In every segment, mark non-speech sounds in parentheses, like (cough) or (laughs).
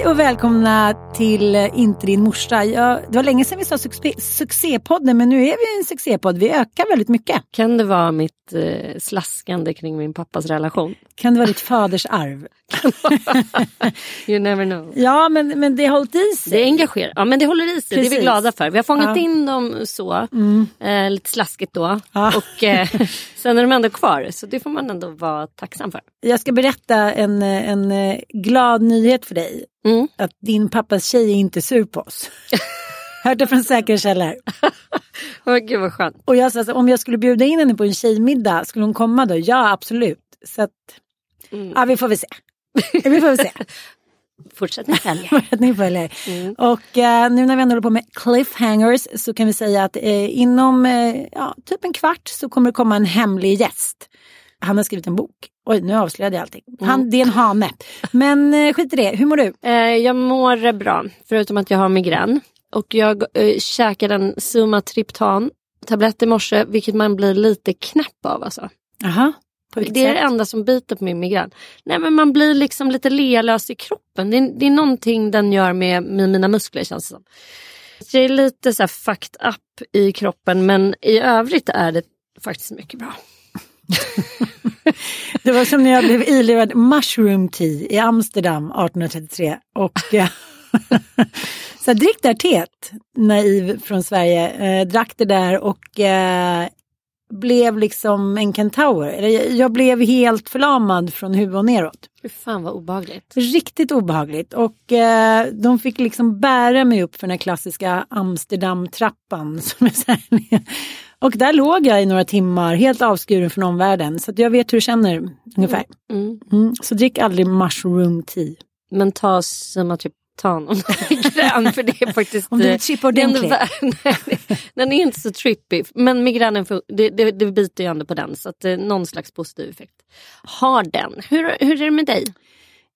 Hej och välkomna till eh, Inte din morsa. Jag, det var länge sedan vi sa succé, succépodden men nu är vi en succépodd. Vi ökar väldigt mycket. Kan det vara mitt eh, slaskande kring min pappas relation? Kan det vara ditt faders arv? (laughs) you never know. Ja men, men det har hållit i sig. Det engagerar. Ja men det håller i sig. Det är vi Precis. glada för. Vi har fångat Ja. in dem så. Eh, lite slaskigt då. Ja. Och eh, (laughs) sen är de ändå kvar. Så det får man ändå vara tacksam för. Jag ska berätta en, eh, en eh, glad nyhet för dig. Mm. Att din pappas tjej är inte sur på oss. (laughs) Hört det från säkra källor. (laughs) Åh gud vad skönt. Och jag sa så, om jag skulle bjuda in henne på en tjejmiddag, skulle hon komma då? Ja absolut. Så att, Mm. ja vi får väl se. vi får väl se. Fortsättning följer. Fortsättning följer. Och eh, nu när vi ändå håller på med cliffhangers så kan vi säga att eh, inom eh, ja, typ en kvart så kommer det komma en hemlig gäst. Han har skrivit en bok. Oj, nu avslöjade jag allting. Han, det är en hane. Men eh, skit i det. Hur mår du? Eh, jag mår bra. Förutom att jag har migrän. Och jag eh, käkade en Sumatriptan tablett i morse. Vilket man blir lite knäpp av alltså. Vilket Det är det sätt? enda som biter på min migrän. Nej men man blir liksom lite lealös i kroppen. Det är, det är någonting den gör med, med mina muskler känns det som. Så Jag är lite så här fucked up i kroppen men i övrigt är det faktiskt mycket bra. (laughs) (laughs) Det var som när jag blev ilurad mushroom tea i Amsterdam 1833. Och eh, (laughs) så jag drick där teet, naiv från Sverige. Eh, drack det där och eh, blev liksom en kentaur. Jag- blev helt förlamad från huvud och neråt. Fy fan vad obehagligt. Riktigt obehagligt. Och eh, de fick liksom bära mig upp för den här klassiska Amsterdam-trappan. (laughs) Som är så här, och där låg jag i några timmar helt avskuren från omvärlden. Så jag vet hur det känner ungefär. Mm. Mm. Så drick aldrig mushroom tea. Men ta Sumatriptan om du migrän för det är faktiskt... Om du eh, vill chippa är ändå ordentligt. (laughs) Nej, den är inte så trippy. Men migränen det, det, det biter ju ändå på den. Så att eh, någon slags positiv effekt har den. Hur, hur är det med dig?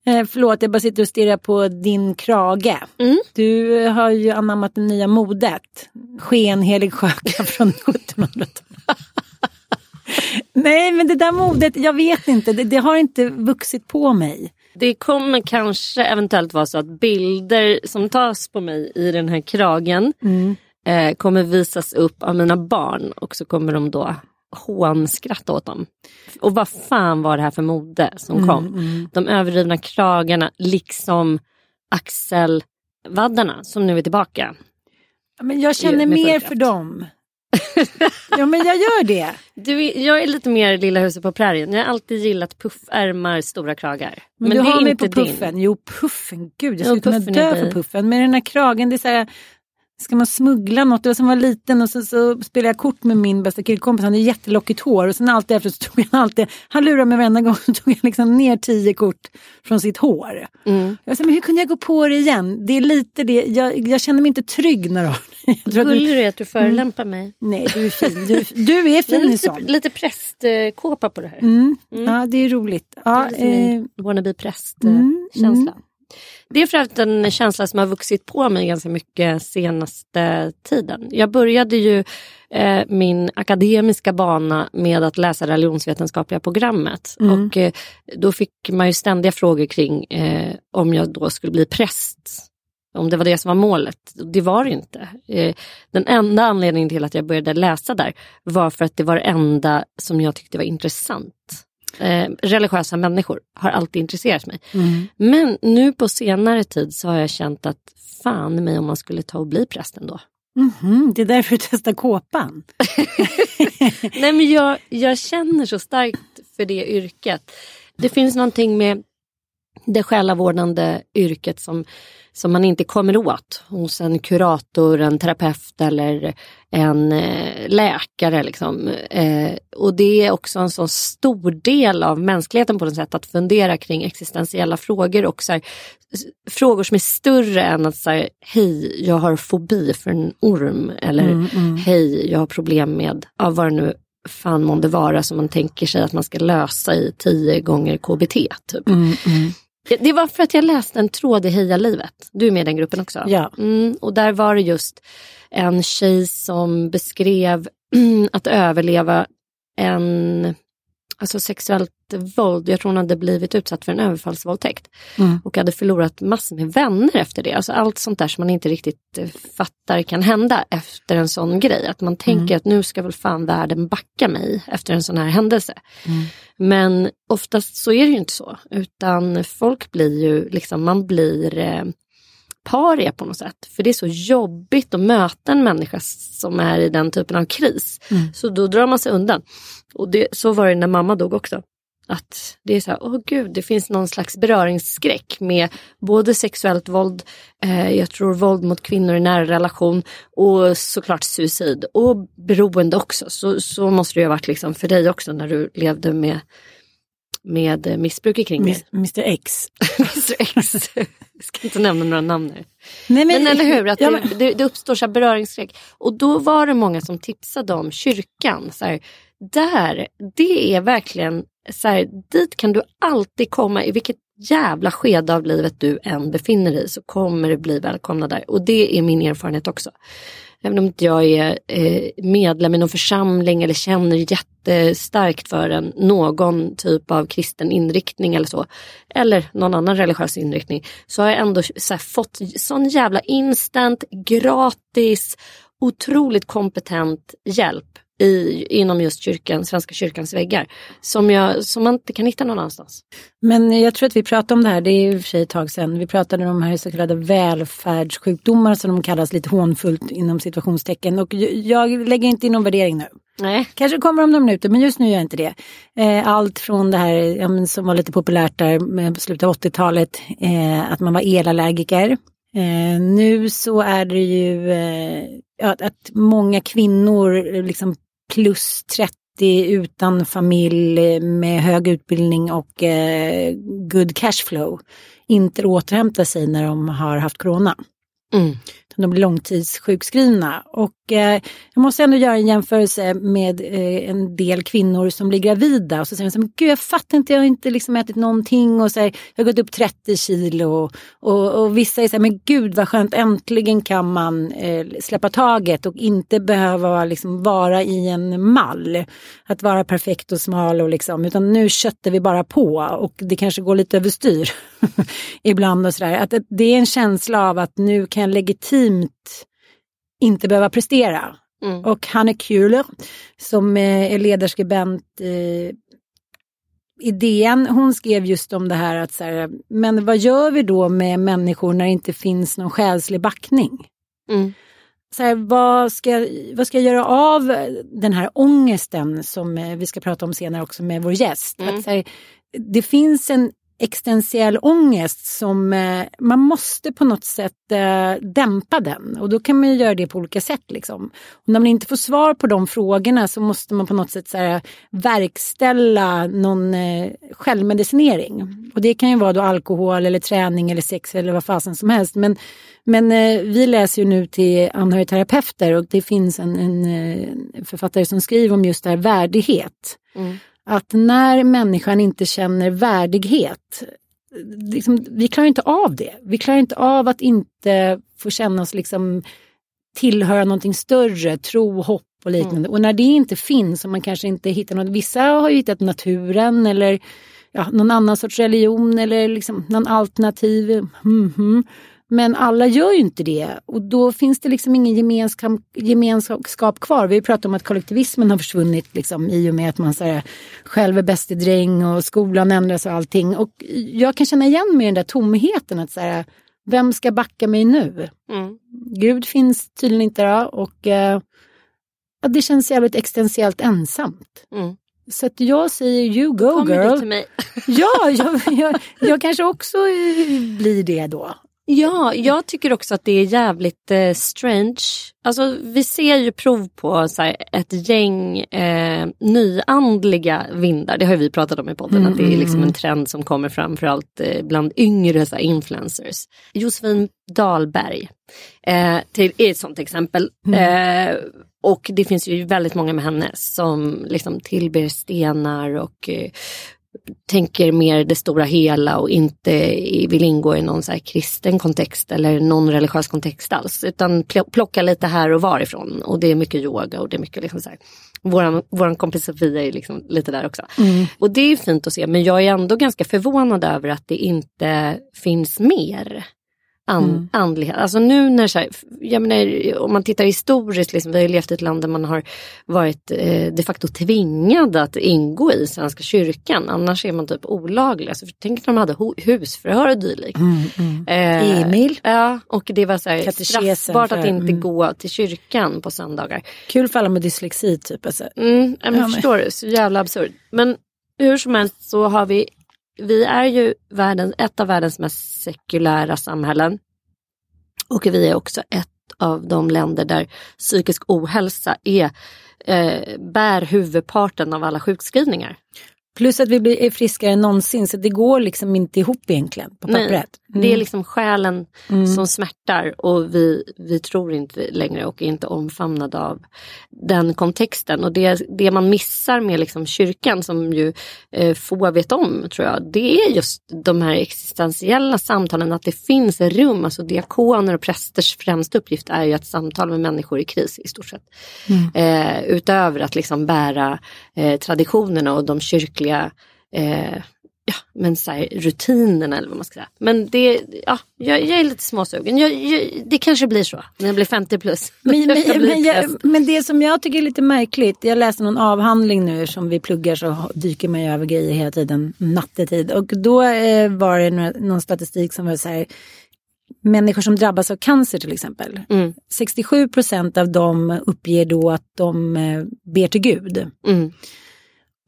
Eh, förlåt, jag bara sitter och stirrar på din krage. Mm. Du har ju anammat det nya modet. Skenhelig sjöka (laughs) från 1700-talet. (laughs) Nej, men det där modet, jag vet inte. Det, det har inte vuxit på mig. Det kommer kanske eventuellt vara så att bilder som tas på mig i den här kragen Mm. eh, kommer visas upp av mina barn och så kommer de då hånskratta åt dem. Och vad fan var det här för mode som Mm, kom? De överdrivna kragarna liksom axelvaddarna som nu är tillbaka. Men jag känner mer för dem. (laughs) ja men jag gör det. Du, jag är lite mer Lilla huset på prärien. Jag har alltid gillat puffärmar, stora kragar. Men, du det är har mig inte på din. puffen. Jo puffen, gud jag skulle kunna dö för puffen. Men den här kragen, det är så här, ska man smuggla något? Det var som var liten och så, så spelade jag kort med min bästa killkompis, han hade jättelockigt hår och sen alltid efter så tog han alltid, han lurade mig varenda gång, (laughs) så tog jag liksom ner tio kort från sitt hår. Mm. Jag sa, men hur kunde jag gå på det igen? Det är lite det, jag, jag känner mig inte trygg när. (laughs) Jag att du, är att du förelämpar mig. nej, du är fin. Du, du är (laughs) fin i lite, sånt. lite prästkåpa på det här. Mm. Ja, det är roligt. Ja, Det är eh, wannabe mm, prästkänsla. Det är för övrigt en känsla som har vuxit på mig ganska mycket senaste tiden. Jag började ju eh, min akademiska bana med att läsa religionsvetenskapliga programmet. Mm. Och eh, då fick man ju ständiga frågor kring eh, om jag då skulle bli präst. Om det var det som var målet. Det var det inte. Eh, den enda anledningen till att jag började läsa där var för att det var det enda som jag tyckte var intressant. Eh, religiösa människor har alltid intresserat mig. mm. Men nu på senare tid så har jag känt att fan mig om man skulle ta och bli präst ändå. Mhm, det är därför du testar kåpan. (laughs) Nej men jag, jag känner så starkt för det yrket. Det finns någonting med det själavårdande yrket som, som man inte kommer åt hos en kurator, en terapeut eller en eh, läkare. Liksom. Eh, och det är också en så stor del av mänskligheten på något sätt att fundera kring existentiella frågor och så här, frågor som är större än att säga hej jag har fobi för en orm eller hej jag har problem med ja, vad det nu fan månde vara som man tänker sig att man ska lösa i tio gånger KBT. Typ. Det, det var för att jag läste en tråd i Heja livet. Du är med i den gruppen också? Ja. Mm, och där var det just en tjej som beskrev (clears throat) att överleva en alltså sexuellt våld. Jag tror hon hade blivit utsatt för en överfallsvåldtäkt. Mm. Och hade förlorat massor med vänner efter det. Alltså allt sånt där som man inte riktigt eh, fattar kan hända efter en sån grej. Att man tänker att nu ska väl fan världen backa mig efter en sån här händelse. Men oftast så är det ju inte så. Utan folk blir ju, liksom, man blir eh, paria på något sätt. För det är så jobbigt att möta en människa som är i den typen av kris. Så då drar man sig undan. Och det, så var det när mamma dog också. Att det är så här, åh gud, det finns någon slags beröringsskräck med både sexuellt våld, eh, jag tror våld mot kvinnor i nära relation och såklart suicid och beroende också. Så, så måste det ju ha varit liksom för dig också när du levde med, med eh, missbruk kring dig. Mis- Mr X. (laughs) Mr X. Jag ska inte nämna några namn här. Nej, Men eller hur, att ja, men- det, det uppstår så beröringsskräck. Och då var det många som tipsade om kyrkan. Så här, där, det är verkligen, så här, dit kan du alltid komma i vilket jävla skede av livet du än befinner dig i så kommer du bli välkomna där. Och det är min erfarenhet också. Även om inte jag är eh, medlem i någon församling eller känner jättestarkt för en, någon typ av kristen inriktning eller så. Eller någon annan religiös inriktning. Så har jag ändå så här, fått sån jävla instant, gratis, otroligt kompetent hjälp i, inom just kyrkan, Svenska kyrkans väggar. Som, jag, som man inte kan hitta någon annanstans. Men jag tror att vi pratade om det här, det är i och för sig ett tag sedan. Vi pratade om de här så kallade välfärdssjukdomar som de kallas lite hånfullt inom situationstecken. Och jag- lägger inte in någon värdering nu. Nej. Kanske kommer om några minuter men just nu gör jag inte det. Eh, Allt från det här ja, som var lite populärt där med slutet av 80-talet, eh, att man var elallergiker. Eh, nu så är det ju eh, ja, att många kvinnor liksom plus 30 utan familj eh, med hög utbildning och eh, good cashflow inte återhämta sig när de har haft corona. Mm. De blir långtidssjukskrivna. Och eh, jag måste ändå göra en jämförelse med eh, en del kvinnor som blir gravida. Och så säger de så här, men gud jag fattar inte, jag har inte liksom ätit någonting. Och så här, jag har gått upp 30 kilo. Och, och, och vissa är så här, men gud vad skönt, äntligen kan man eh, släppa taget och inte behöva liksom vara i en mall. Att vara perfekt och smal och liksom, utan nu köttar vi bara på. Och det kanske går lite överstyr (laughs) ibland och sådär. Att det- det är en känsla av att nu kan jag legitimt inte behöva prestera. Mm. Och Hanne Kuhler som eh, är ledarskribent eh, i DN, hon skrev just om det här att så här, men vad gör vi då med människor när det inte finns någon själslig backning? Mm. Så här, vad, ska, vad ska jag göra av den här ångesten som eh, vi ska prata om senare också med vår gäst? Mm. Att, här, det finns en existentiell ångest som eh, man måste på något sätt eh, dämpa den och då kan man ju göra det på olika sätt. Liksom. Och när man inte får svar på de frågorna så måste man på något sätt så här, verkställa någon eh, självmedicinering. Och det kan ju vara då alkohol eller träning eller sex eller vad fasen som helst. Men, men eh, vi läser ju nu till anhörigterapeuter och det finns en, en eh, författare som skriver om just det här värdighet. Mm att när människan inte känner värdighet, liksom, vi klarar inte av det. Vi klarar inte av att inte få känna oss liksom tillhöra någonting större, tro, hopp och liknande. Mm. Och när det inte finns och man kanske inte hittar något, vissa har ju hittat naturen eller ja, någon annan sorts religion eller liksom någon alternativ. Mm -hmm. Men alla gör ju inte det och då finns det liksom ingen gemenskap, gemenskap kvar. Vi pratar om att kollektivismen har försvunnit liksom, i och med att man så här, själv är bäst i dräng och skolan ändras och allting. Och jag kan känna igen mig i den där tomheten att så här, vem ska backa mig nu? Mm. Gud finns tydligen inte då och eh, ja, det känns jävligt existentiellt ensamt. Mm. Så att jag säger you go Kom girl. till mig. ja, jag, jag, jag kanske också blir det då. Ja, jag tycker också att det är jävligt eh, strange. Alltså vi ser ju prov på så här, ett gäng eh, nyandliga vindar. Det har vi pratat om i podden. Mm, att det är liksom mm. en trend som kommer framförallt eh, bland yngre så här, influencers. Josefin Dahlberg eh, till, är ett sånt exempel. Mm. Eh, och det finns ju väldigt många med henne som liksom tillber stenar och eh, tänker mer det stora hela och inte vill ingå i någon så kristen kontext eller någon religiös kontext alls. Utan plocka lite här och varifrån. Och det är mycket yoga och det är mycket liksom så här. Våran, våran kompis Sofia är liksom lite där också. Mm. Och det är fint att se men jag är ändå ganska förvånad över att det inte finns mer an, mm. andlighet. Alltså nu när, så här, jag menar, om man tittar historiskt, liksom, vi har levt i ett land där man har varit eh, de facto tvingad att ingå i Svenska kyrkan. Annars är man typ olaglig. Alltså, tänk när de hade husförhör och dylikt. Mm, mm. eh, Emil. Ja, och det var så här, straffbart för, att inte mm. gå till kyrkan på söndagar. Kul för alla med dyslexi typ. Alltså. Mm, jag ja, förstår du, så jävla absurt. Men hur som helst så har vi vi är ju världen, ett av världens mest sekulära samhällen. Och vi är också ett av de länder där psykisk ohälsa är, eh, bär huvudparten av alla sjukskrivningar. Plus att vi blir friskare än någonsin så det går liksom inte ihop egentligen på pappret. Nej, mm. Det är liksom själen mm. som smärtar och vi, vi tror inte längre och är inte omfamnade av den kontexten. Och det, det man missar med liksom kyrkan som ju eh, få vet om tror jag, det är just de här existentiella samtalen, att det finns rum, alltså diakoner och prästers främsta uppgift är ju att samtala med människor i kris i stort sett. Mm. Eh, utöver att liksom bära eh, traditionerna och de kyrkliga eh, ja, men så här, rutinerna eller vad man ska säga. Men det, ja, jag, jag är lite småsugen. Jag, jag, det kanske blir så när jag blir 50 plus. (laughs) Men, men, men, jag, men, det som jag tycker är lite märkligt, jag läste någon avhandling nu som vi pluggar så dyker man ju över grejer hela tiden nattetid. Och då eh, var det någon statistik som var så här människor som drabbas av cancer till exempel. Mm. 67 procent av dem uppger då att de eh, ber till Gud. Mm.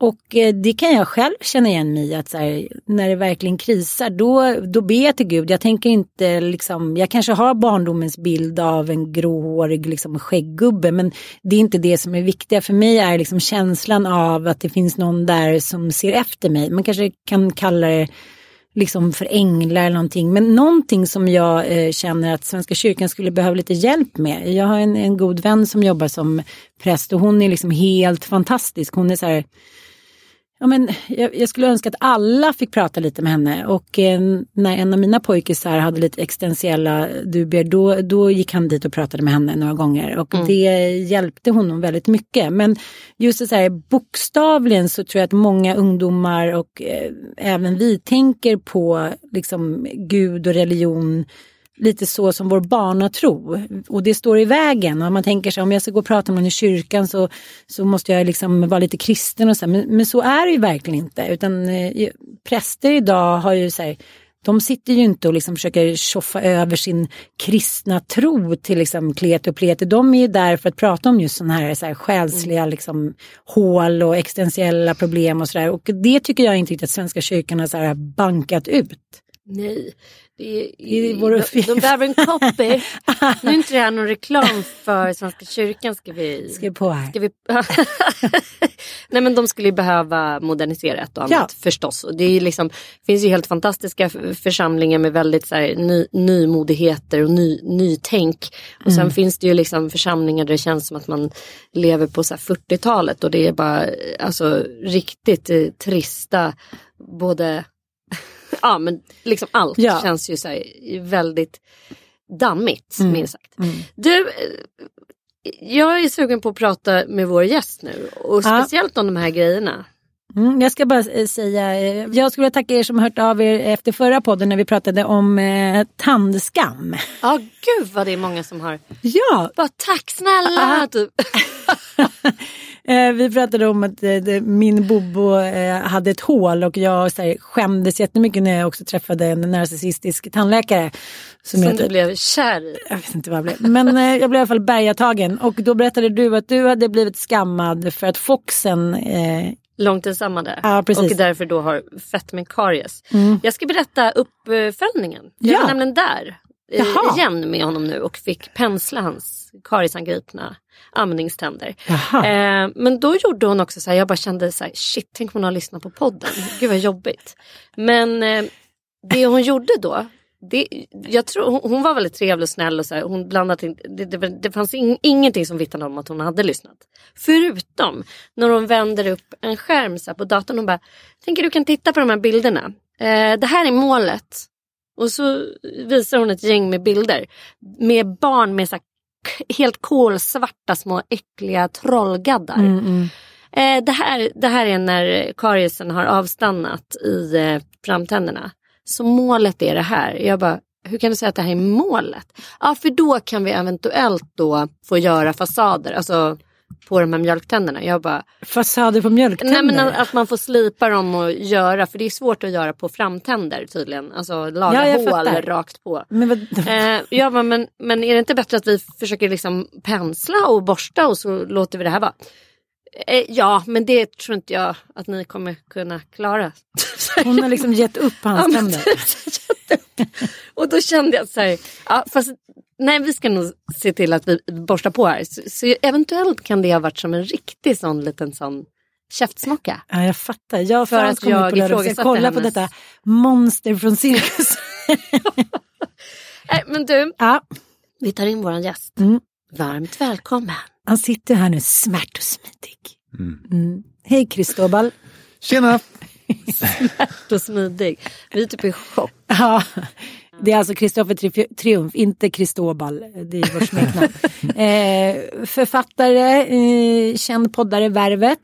Och eh, det kan jag själv känna igen mig i att här, när det verkligen krisar då, då ber jag till Gud. Jag tänker inte liksom, jag kanske har barndomens bild av en gråhårig liksom, skägggubbe men det är inte det som är viktiga. För mig är liksom känslan av att det finns någon där som ser efter mig. Man kanske kan kalla det liksom för änglar eller någonting. Men någonting som jag eh, känner att Svenska kyrkan skulle behöva lite hjälp med. Jag har en, en god vän som jobbar som präst och hon är liksom helt fantastisk. Hon är så här Ja, men jag, jag, skulle önska att alla fick prata lite med henne och eh, när en av mina pojkisar hade lite existentiella dubier då, då gick han dit och pratade med henne några gånger och mm. det hjälpte honom väldigt mycket. Men just så här, bokstavligen så tror jag att många ungdomar och eh, även vi tänker på liksom Gud och religion lite så som vår barnatro. Och det står i vägen. Och man tänker sig om jag ska gå och prata med någon i kyrkan så, så måste jag liksom vara lite kristen och så. Men, men så är det ju verkligen inte. Utan eh, präster idag har ju så här, de sitter ju inte och liksom försöker tjoffa över sin kristna tro till liksom klete och plete. De är ju där för att prata om just sådana här, så här själsliga Mm. liksom, hål och existentiella problem och sådär. Och det tycker jag inte riktigt att Svenska kyrkan har så här bankat ut. Nej, I vår de, de behöver en copy. (laughs) nu är inte det här någon reklam för Svenska kyrkan. Ska vi... Ska på här. Ska vi... (laughs) Nej men de skulle ju behöva modernisera ett och annat Ja. förstås. Och det är ju liksom, finns ju helt fantastiska församlingar med väldigt så här, ny, nymodigheter och ny, nytänk. Och sen finns det ju liksom församlingar där det känns som att man lever på så här 40-talet och det är bara alltså, riktigt eh, trista både Ja men liksom allt Ja. känns ju så här, väldigt dammigt minst sagt. Du, eh, jag är sugen på att prata med vår gäst nu och Ja. speciellt om de här grejerna. Mm, jag ska bara eh, säga, eh, jag skulle vilja tacka er som hört av er efter förra podden när vi pratade om eh, tandskam. Ja gud vad det är många som har. Ja, Bara tack snälla. (laughs) Typ. (laughs) Eh, vi pratade om att eh, min bobo eh, hade ett hål och jag så här, skämdes jättemycket när jag också träffade en narcissistisk tandläkare. Som Som jag, du blev kär i. jag vet inte vad jag blev. Men jag blev i alla fall bergatagen. Och då berättade du att du hade blivit skammad för att Foxen eh, Långtidsammade. Ja, precis. Mm. Och därför då har fett med karies. Jag ska berätta uppföljningen. Jag Ja. var nämligen där Jaha. igen med honom nu och fick pensla hans kariesangripna amningständer. Eh, men då gjorde hon också så här, jag bara kände så här, shit tänk om hon har lyssnat på podden. (laughs) Gud vad jobbigt. Men eh, det hon gjorde då, det, jag tror, hon, hon var väldigt trevlig och snäll och så här, hon blandade in, det, det, det fanns in, ingenting som vittnade om att hon hade lyssnat. Förutom när hon vänder upp en skärm så på datorn och bara, tänker du kan titta på de här bilderna. Eh, det här är målet. Och så visar hon ett gäng med bilder med barn med så helt kolsvarta små äckliga trollgaddar. Eh, det, här, det här är när kariesen har avstannat i eh, framtänderna. Så målet är det här. Jag bara, hur kan du säga att det här är målet? Ja, för då kan vi eventuellt då få göra fasader, alltså på de här mjölktänderna. Jag bara, Fasader på mjölktänder. nej men att man får slipa dem och göra, för det är svårt att göra på framtänder tydligen. Alltså laga Ja, hål rakt på. Men vad, Eh, jag bara, men, men är det inte bättre att vi försöker liksom pensla och borsta och så låter vi det här vara? Eh, ja, men det tror inte jag att ni kommer kunna klara. (laughs) hon har liksom gett upp hans Ja, tänder. (laughs) och då kände jag så här, ja, fast nej vi ska nog se till att vi borstar på här. Så, så eventuellt kan det ha varit som en riktig sån liten sån käftsmocka. Ja, jag fattar. Jag och För att jag på lördag ska kolla på detta monster från cirkus. (laughs) Nej, men du, ja, vi tar in våran gäst. Mm. Varmt välkommen. Han sitter här nu smärt och smidig. Mm. Hej Kristobal. Tjena! (laughs) Så smidig. Vi är typ i chock. Ja, det är alltså Kristoffer Tri- Triumf, inte Kristobal. Det är vårt smeknamn. (laughs) eh, författare, eh, känd poddare, Värvet.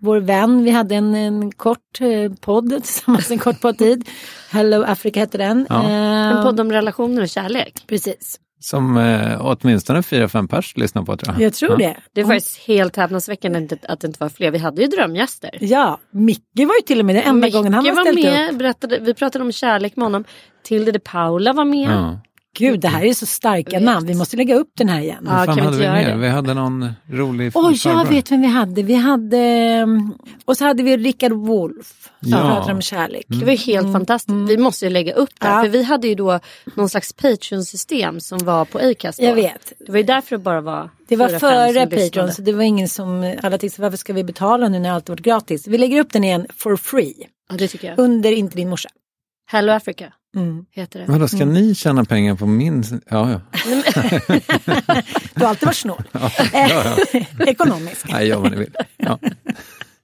Vår vän, vi hade en, en kort eh, podd (laughs) tillsammans en kort poddtid. Hello Africa hette den. Ja. Eh, En podd om relationer och kärlek. Precis, Som eh, åtminstone fyra, fem pers lyssnar på tror jag. jag tror det. Det var faktiskt helt häpnadsväckande att det- att det inte var fler. Vi hade ju drömgäster. Ja, Micke var ju till och med den enda gången han Micke har var ställt med, upp. berättade, vi pratade om kärlek med honom. Tilde de Paula var med. Ja. Gud, det här är så starka Jag namn. Vi måste lägga upp den här igen. Ja, Vad fan kan vi hade inte vi göra mer? det? Vi hade någon rolig Oj, jag farbror. vet vem vi hade. Vi hade... mm, Och så hade vi Rickard Wolff som Ja. pratade om kärlek. Det var helt fantastiskt. Vi måste ju lägga upp det. här, Mm. Ja. För vi hade ju då någon slags Patreon-system som var på Acast. Jag vet. Det var ju därför det bara var Det var före Patreon så det var ingen som, alla tänkte varför ska vi betala nu när allt varit gratis. Vi lägger upp den igen for free. Ja, det tycker jag. Under inte din morsa. Hello Africa Mm. heter det. Vadå, ska ni tjäna pengar på min... Ja, ja. (laughs) Du har alltid varit snål. (laughs) Eh, (laughs) Ekonomisk. Nej, gör vad ni vill. Ja.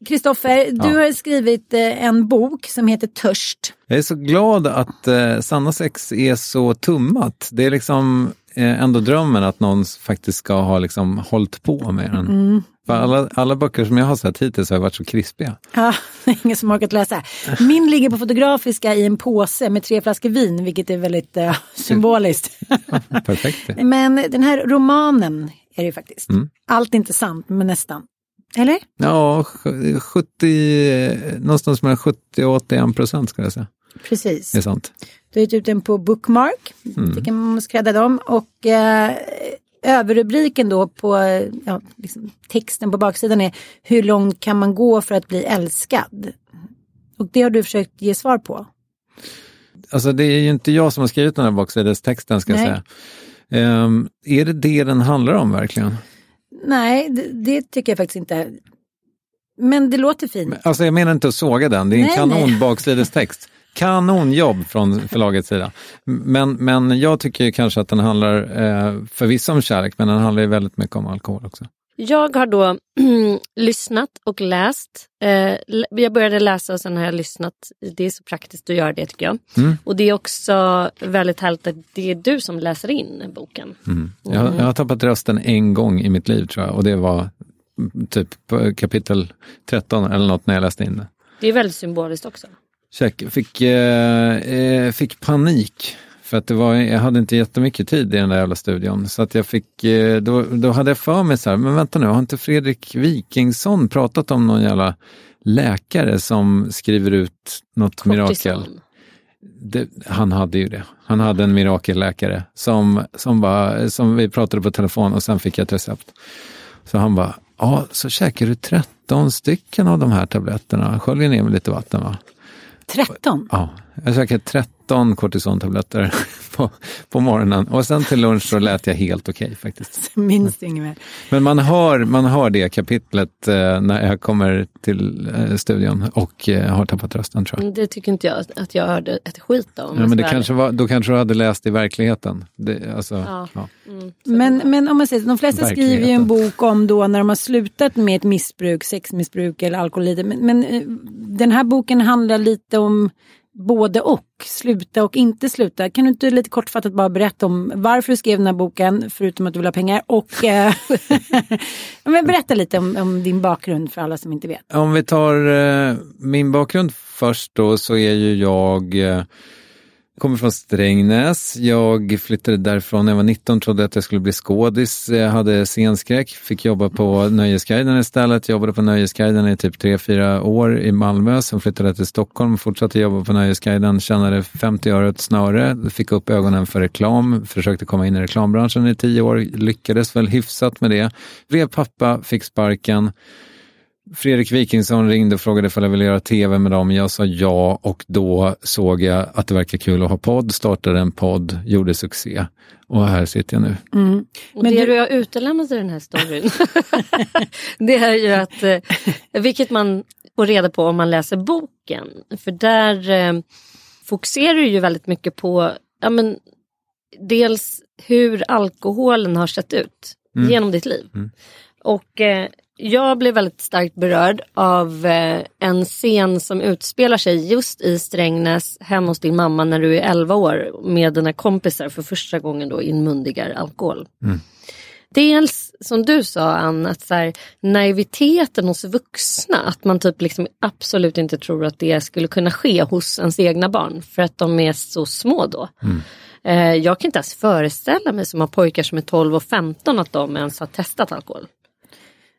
Kristoffer, du Ja. har skrivit eh, en bok som heter Törst. Jag är så glad att eh, Sanna sex är så tummat. Det är liksom eh, ändå drömmen att någon faktiskt ska ha liksom hållit på med den. För alla, alla böcker som jag har sett hittills har varit så krispiga. Ja, (laughs) ingen som orkat läsa. Min ligger på Fotografiska i en påse med tre flaskor vin, vilket är väldigt eh, (laughs) symboliskt. (laughs) Perfekt. men den här romanen är det ju faktiskt. Mm. Allt är inte sant, men nästan. Eller? Ja, sj- 70, någonstans mellan 70 och 81 procent skulle jag säga. Precis. Det är sant. Du har gett ut den på Bookmark, Mm. det kan man skrädda dem. Och eh, överrubriken då på ja, liksom, texten på baksidan är Hur långt kan man gå för att bli älskad? Och det har du försökt ge svar på. Alltså det är ju inte jag som har skrivit den här baksidestexten ska jag Nej. säga. Ehm, är det det den handlar om verkligen? Nej, det, det tycker jag faktiskt inte. Men det låter fint. Alltså jag menar inte att såga den, det är en Nej, kanon baksidestext. (laughs) Kanonjobb från förlagets sida. Men, men jag tycker kanske att den handlar eh, förvisso om kärlek, men den handlar ju väldigt mycket om alkohol också. Jag har då (clears throat) lyssnat och läst. Eh, jag började läsa och sen har jag lyssnat. Det är så praktiskt att göra det tycker jag. Mm. Och det är också väldigt härligt att det är du som läser in boken. Mm. Jag, har- jag har tappat rösten en gång i mitt liv tror jag och det var mm, typ kapitel 13 eller något när jag läste in det. Det är väldigt symboliskt också. Check. Fick, eh, eh, fick panik för att det var, jag hade inte jättemycket tid i den där jävla studion. Så att jag fick, eh, då, då hade jag för mig så här, men vänta nu, har inte Fredrik Wikingsson pratat om någon jävla läkare som skriver ut något mirakel? Kortison. Det, han hade ju det. Han hade en mirakelläkare som, som, var, som vi pratade på telefon och sen fick jag ett recept. Så han bara, ja, så käkar du 13 stycken av de här tabletterna. Sköljer ner med lite vatten va? 13? Ja, jag käkade 13 kortisontabletter (laughs) på, på morgonen och sen till lunch så lät jag helt okej faktiskt. (laughs) Minns det inget mer. Men man hör, man hör det kapitlet eh, när jag kommer till eh, studion och eh, har tappat rösten tror jag. Det tycker inte jag att jag hörde ett skit om. Ja, men det vara kanske var, då kanske du hade läst i verkligheten. Det, alltså, Ja. ja. Mm. Men, men om man säger de flesta skriver ju en bok om då när de har slutat med ett missbruk, sexmissbruk eller alkohol. Men, men eh, den här boken handlar lite om både och, sluta och inte sluta. Kan du inte lite kortfattat bara berätta om varför du skrev den här boken, förutom att du vill ha pengar, och eh, (laughs) men berätta lite om, om din bakgrund för alla som inte vet. Om vi tar eh, min bakgrund först då så är ju jag eh, Kommer från Strängnäs. Jag flyttade därifrån när jag var 19, trodde att jag skulle bli skådis. Jag hade scenskräck, fick jobba på Nöjesguiden istället. Jobbade på Nöjesguiden i typ 3-4 år i Malmö. Sen flyttade jag till Stockholm, fortsatte jobba på Nöjesguiden, tjänade 50 öre ett snöre, fick upp ögonen för reklam, försökte komma in i reklambranschen i 10 år, lyckades väl hyfsat med det. Blev pappa, fick sparken. Fredrik Wikingsson ringde och frågade ifall jag ville göra tv med dem. Jag sa ja och då såg jag att det verkar kul att ha podd, startade en podd, gjorde succé. Och här sitter jag nu. Och Men det du- du har utelämnat i den här storyn, (laughs) det är ju att, eh, vilket man får reda på om man läser boken. För där eh, fokuserar du ju väldigt mycket på, ja men, dels hur alkoholen har sett ut genom ditt liv. Och eh, jag blev väldigt starkt berörd av eh, en scen som utspelar sig just i Strängnäs hemma hos din mamma när du är 11 år med dina kompisar för första gången då inmundigar alkohol. Dels som du sa Ann, att så här, naiviteten hos vuxna, att man typ liksom absolut inte tror att det skulle kunna ske hos ens egna barn för att de är så små då. Eh, jag kan inte ens föreställa mig som har pojkar som är 12 och 15 att de ens har testat alkohol.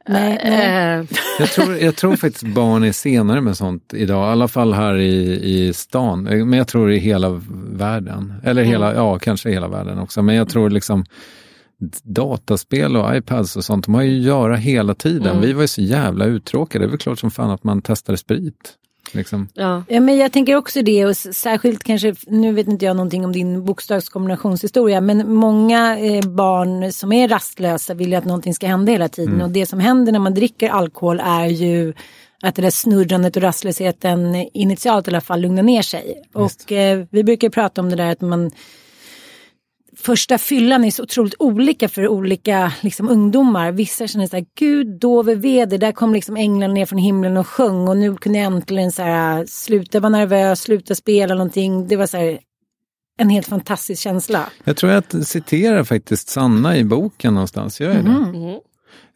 Nej, nej. Eh, Jag tror, jag tror faktiskt barn är senare med sånt idag, i alla fall här i, i stan. Men jag tror i hela världen. Eller hela, ja kanske hela världen också. Men jag tror liksom dataspel och iPads och sånt, de har ju att göra hela tiden. Vi var ju så jävla uttråkade. Det är väl klart som fan att man testade sprit. Liksom. ja. Ja, men jag tänker också det och särskilt kanske, nu vet inte jag någonting om din bokstavskombinationshistoria, men många eh, barn som är rastlösa vill ju att någonting ska hända hela tiden och det som händer när man dricker alkohol är ju att det där snurrandet och rastlösheten initialt i alla fall lugnar ner sig. Och eh, vi brukar prata om det där att man första fyllan är så otroligt olika för olika liksom, ungdomar. Vissa känner så här, gud dove väder, där kom liksom änglarna ner från himlen och sjöng och nu kunde jag äntligen så här, sluta vara nervös, sluta spela någonting. Det var så här, en helt fantastisk känsla. Jag tror att jag citerar faktiskt Sanna i boken någonstans. Gör jag det?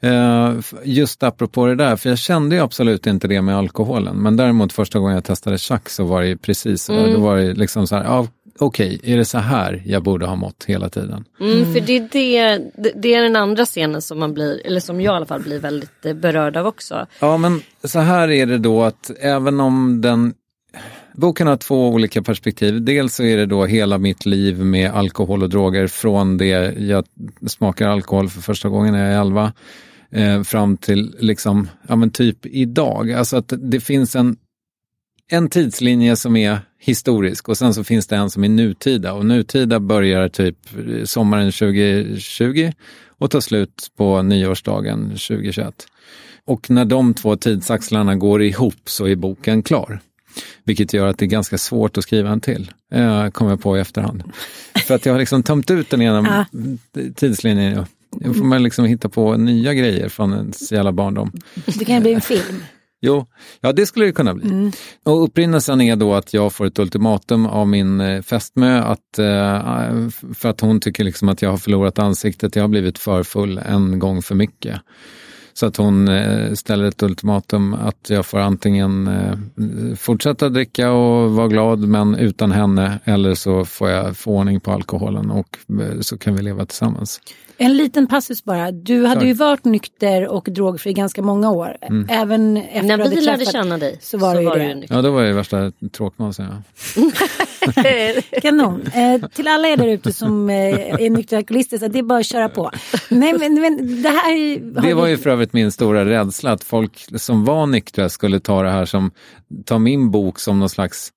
Eh, just apropå det där, för jag kände ju absolut inte det med alkoholen. Men däremot första gången jag testade chack så var det ju precis så. Mm. Då var det liksom så här, ja, okej, är det så här jag borde ha mått hela tiden? Mm, för det är, det, det- det är den andra scenen som man blir, eller som jag i alla fall blir väldigt eh, berörd av också. Ja, men så här är det då att även om den Boken har två olika perspektiv. Dels så är det då hela mitt liv med alkohol och droger från det jag smakar alkohol för första gången när jag är 11 eh, fram till liksom, ja men typ idag. Alltså att det finns en, en tidslinje som är historisk och sen så finns det en som är nutida och nutida börjar typ sommaren 2020 och tar slut på nyårsdagen 2021. Och när de två tidsaxlarna går ihop så är boken klar. Vilket gör att det är ganska svårt att skriva en till, eh, kommer jag på i efterhand. (laughs) För att jag har liksom tömt ut den ena tidslinjen. Då får man liksom hitta på nya grejer från ens jävla barndom. Det kan bli en film. Jo, ja det skulle det kunna bli. Och upprinnelsen är då att jag får ett ultimatum av min eh, fästmö att, eh, för att hon tycker liksom att jag har förlorat ansiktet, jag har blivit för full en gång för mycket. Så att hon eh, ställer ett ultimatum att jag får antingen fortsätta dricka och vara glad men utan henne eller så får jag få ordning på alkoholen och så kan vi leva tillsammans. En liten passus bara. Du hade Kör. ju varit nykter och drogfri ganska många år. Även efter När du hade vi lärde träffat- känna dig så var det ju det. nykter. Ja, då var jag värsta tråkmånsen. Ja. (laughs) Kanon. Eh, till alla er där ute som eh, är nyktra alkoholister, så det är bara att köra på. Nej men, men det här är ju- Det var ju för övrigt min stora rädsla, att folk som var nyktra skulle ta det här som, ta min bok som någon slags